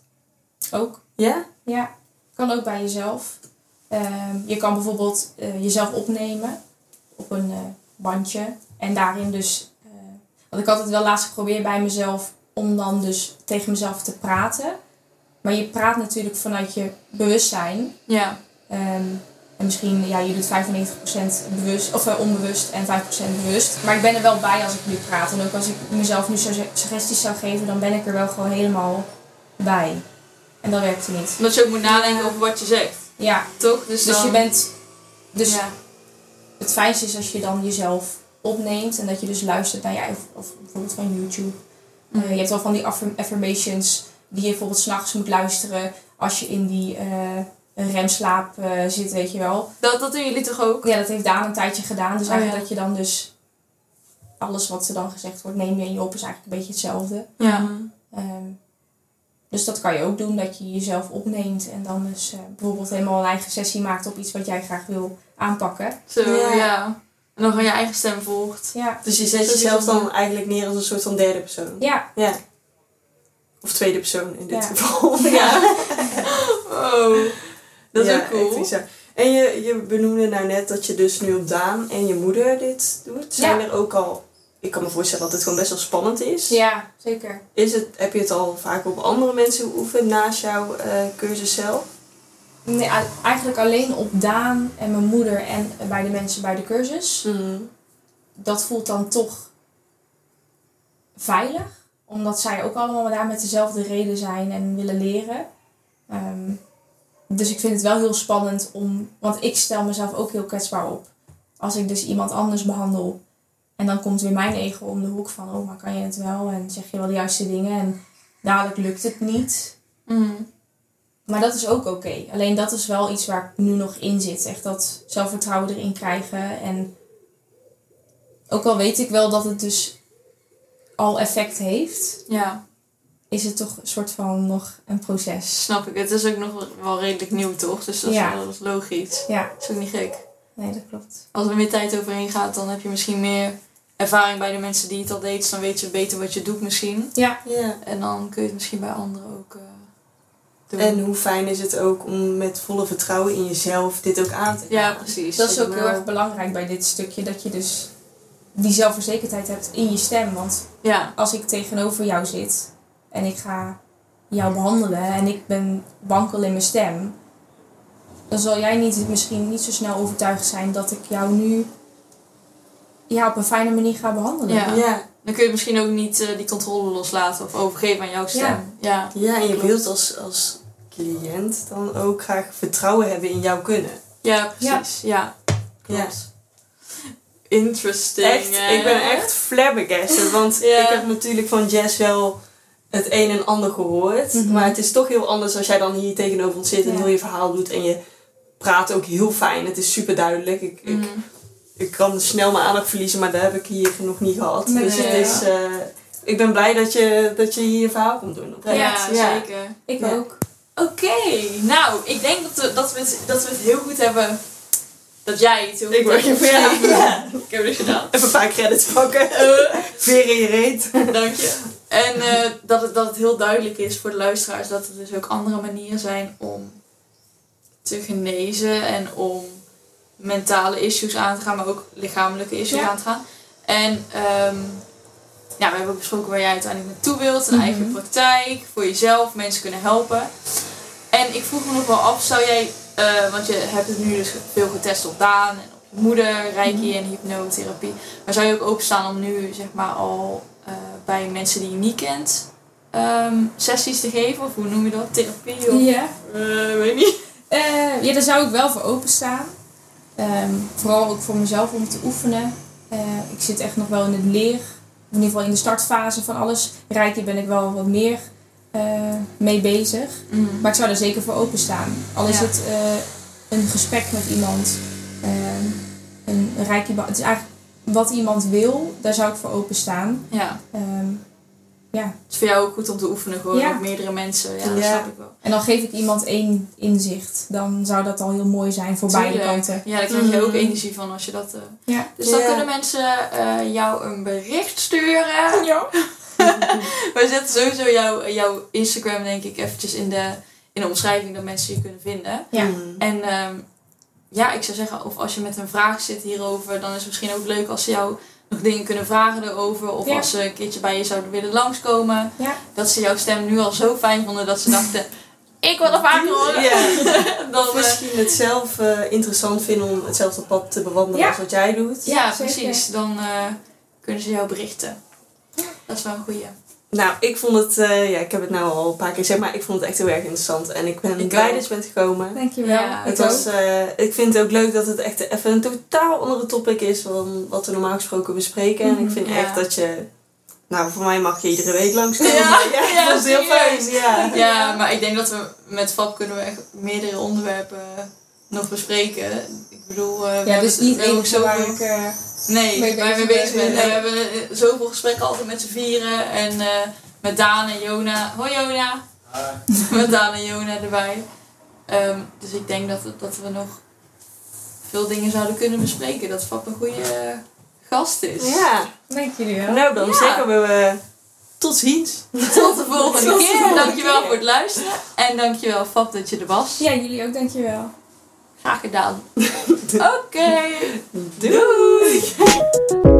Ook. Ja? Ja. Kan ook bij jezelf. Ehm, je kan bijvoorbeeld eh, jezelf opnemen op een eh, bandje. En daarin dus... eh, want ik had het wel laatst geprobeerd bij mezelf om dan dus tegen mezelf te praten. Maar je praat natuurlijk vanuit je bewustzijn. Ja. Ehm, en misschien, ja, je doet 95% bewust, of eh, onbewust en 5% bewust. Maar ik ben er wel bij als ik nu praat. En ook als ik mezelf nu sugge- suggesties zou geven, dan ben ik er wel gewoon helemaal bij. En dat werkt er niet. Omdat je ook moet nadenken over wat je zegt. Ja, Toch? Dus, dus dan, je bent... Dus Ja. het fijnste is als je dan jezelf opneemt en dat je dus luistert naar je eigen, of bijvoorbeeld van YouTube. Eh, Mhm. je hebt wel van die affirm- affirmations die je bijvoorbeeld s'nachts moet luisteren als je in die eh, remslaap eh, zit, weet je wel. dat, dat doen jullie toch ook? Ja, dat heeft Daan een tijdje gedaan. Dus Oh, eigenlijk ja. dat je dan dus alles wat er dan gezegd wordt, neem je in je op, is eigenlijk een beetje hetzelfde. Ja. Ehm, dus dat kan je ook doen, dat je jezelf opneemt en dan dus eh, bijvoorbeeld helemaal een eigen sessie maakt op iets wat jij graag wil aanpakken. Zo, Ja. ja. En dan gewoon je eigen stem volgt. Ja, Dus je zet jezelf dan eigenlijk neer als een soort van derde persoon. ja, Ja. Of tweede persoon in dit Ja. geval. Ja. Oh. Dat is Ja, ook cool. En je, je benoemde nou net dat je dus nu op Daan en je moeder dit doet. Zijn Ja. er ook al... Ik kan me voorstellen dat het gewoon best wel spannend is. ja, zeker. Is het, heb je het al vaak op andere mensen geoefend naast jouw eh, cursus zelf? Nee, eigenlijk alleen op Daan en mijn moeder en bij de mensen bij de cursus. Dat voelt dan toch veilig. Omdat zij ook allemaal daar met dezelfde reden zijn en willen leren. Ehm, dus ik vind het wel heel spannend om... Want ik stel mezelf ook heel kwetsbaar op. Als ik dus iemand anders behandel. En dan komt weer mijn ego om de hoek van... Oh, maar kan je het wel? En zeg je wel de juiste dingen? En dadelijk lukt het niet. Mm. Maar dat is ook oké. Alleen dat is wel iets waar ik nu nog in zit. Echt dat zelfvertrouwen erin krijgen. En ook al weet ik wel dat het dus al effect heeft, Ja, is het toch een soort van nog een proces. snap ik. Het is ook nog wel redelijk nieuw, toch? Dus dat is Ja. wel dat is logisch. Ja, Dat is ook niet gek. Nee, dat klopt. Als er meer tijd overheen gaat, dan heb je misschien meer ervaring bij de mensen die het al deed. Dus dan weet je beter wat je doet misschien. Ja, Ja. En dan kun je het misschien bij anderen ook eh, doen. En hoe fijn is het ook om met volle vertrouwen in jezelf dit ook aan te gaan. ja, precies. dat is ook heel erg belangrijk bij dit stukje. Dat je dus die zelfverzekerdheid hebt in je stem. Want Ja, als ik tegenover jou zit en ik ga jou behandelen en ik ben wankel in mijn stem, dan zal jij niet, misschien niet zo snel overtuigd zijn dat ik jou nu ja, op een fijne manier ga behandelen. Ja. Ja. dan kun je misschien ook niet eh, die controle loslaten of overgeven aan jouw stem. Ja, Ja, en je wilt als, als cliënt dan ook graag vertrouwen hebben in jouw kunnen. ja, precies. Ja, klopt. Interesting. Echt, ik ben echt flabbergasted. Want Ja. ik heb natuurlijk van Jess wel het een en ander gehoord. Mhm. Maar het is toch heel anders als jij dan hier tegenover ons zit en Ja. heel je verhaal doet. En je praat ook heel fijn. Het is super duidelijk. Ik, ik, Mhm. ik kan snel mijn aandacht verliezen, maar dat heb ik hier nog niet gehad. Nee, dus het ja. is... eh, ik ben blij dat je, dat je hier je verhaal komt doen. oprecht. Ja, zeker. Ik Ja. ook. Oké, nou, ik denk dat we, dat, we het, dat we het heel goed hebben. Dat jij het heel goed Ik word hebt je ja. ja. Ik heb het gedaan. Even een paar credits pakken. Veer in je reet. Dank je. En eh, dat, het, dat het heel duidelijk is voor de luisteraars dat er dus ook andere manieren zijn om te genezen en om mentale issues aan te gaan, maar ook lichamelijke issues Ja. aan te gaan. En ehm, ja, we hebben ook besproken waar jij uiteindelijk naartoe wilt, een Mhm. eigen praktijk, voor jezelf, mensen kunnen helpen. En ik vroeg me nog wel af, zou jij, eh, want je hebt het nu dus veel getest op Daan en op je moeder, reiki en hypnotherapie. Maar zou je ook openstaan om nu zeg maar al eh, bij mensen die je niet kent ehm, sessies te geven? Of hoe noem je dat? Therapie? Of, Ja. eh, weet niet. Eh, ja, daar zou ik wel voor openstaan. Ehm vooral ook voor mezelf om te oefenen. Ik zit echt nog wel in het leer, in ieder geval in de startfase van alles. Rijken ben ik wel wat meer mee bezig. Maar ik zou er zeker voor openstaan. Al is Ja. het een gesprek met iemand. ehm, een reiki, het is eigenlijk wat iemand wil, daar zou ik voor openstaan. Ja, Ehm ja. het is voor jou ook goed om te oefenen gewoon Ja. op meerdere mensen. Ja, dat snap ik wel. En dan geef ik iemand één inzicht. Dan zou dat al heel mooi zijn voor beide kanten. Ja, daar krijg je ook Mhm. energie van als je dat... eh, Ja. Dus dan kunnen mensen eh, jou een bericht sturen. Ja. Wij zetten sowieso jouw, jouw Instagram denk ik eventjes in de, in de omschrijving dat mensen je kunnen vinden. Ja. Mm. En ehm, ja, ik zou zeggen, of als je met een vraag zit hierover, dan is het misschien ook leuk als ze jou nog dingen kunnen vragen erover. Of Ja. als ze een keertje bij je zouden willen langskomen. Ja. Dat ze jouw stem nu al zo fijn vonden dat ze dachten, ik wil er vaker horen. Ja. Dan, Of eh, misschien het zelf eh, interessant vinden om hetzelfde pad te bewandelen Ja. als wat jij doet. ja, precies. Dan eh, kunnen ze jou berichten. Dat is wel een goeie. Nou, ik vond het, eh, ja, ik heb het nou al een paar keer gezegd, maar ik vond het echt heel erg interessant. En ik ben Ik blij ook. dat je bent gekomen. Dankjewel. Ja, Het Ik was, eh, ik vind het ook leuk dat het echt even een totaal andere topic is dan wat we normaal gesproken bespreken. En ik vind Ja. echt dat je, nou voor mij mag je iedere week langskomen. Ja, ja, ja, dat is heel fijn. Ja. Ja, maar ik denk dat we met FAP kunnen we echt meerdere onderwerpen nog bespreken. Ik bedoel, eh, we ja, hebben dus niet één ook waar ik... eh, Nee, mee waar je mee bezig ben. Nee. We hebben eh, zoveel gesprekken altijd met z'n vieren. En eh, met Daan en Jona. Hoi Jona. met Daan en Jona erbij. Ehm, dus ik denk dat, dat we nog veel dingen zouden kunnen bespreken. Dat FAP een goede gast is. ja, Dank jullie wel. nou dan Ja. zeggen we tot ziens. Tot de volgende Tot de keer. volgende dankjewel keer. voor het luisteren. En dankjewel Fab dat je er was. Ja, jullie ook, dankjewel. Graag gedaan. Oké. Doei!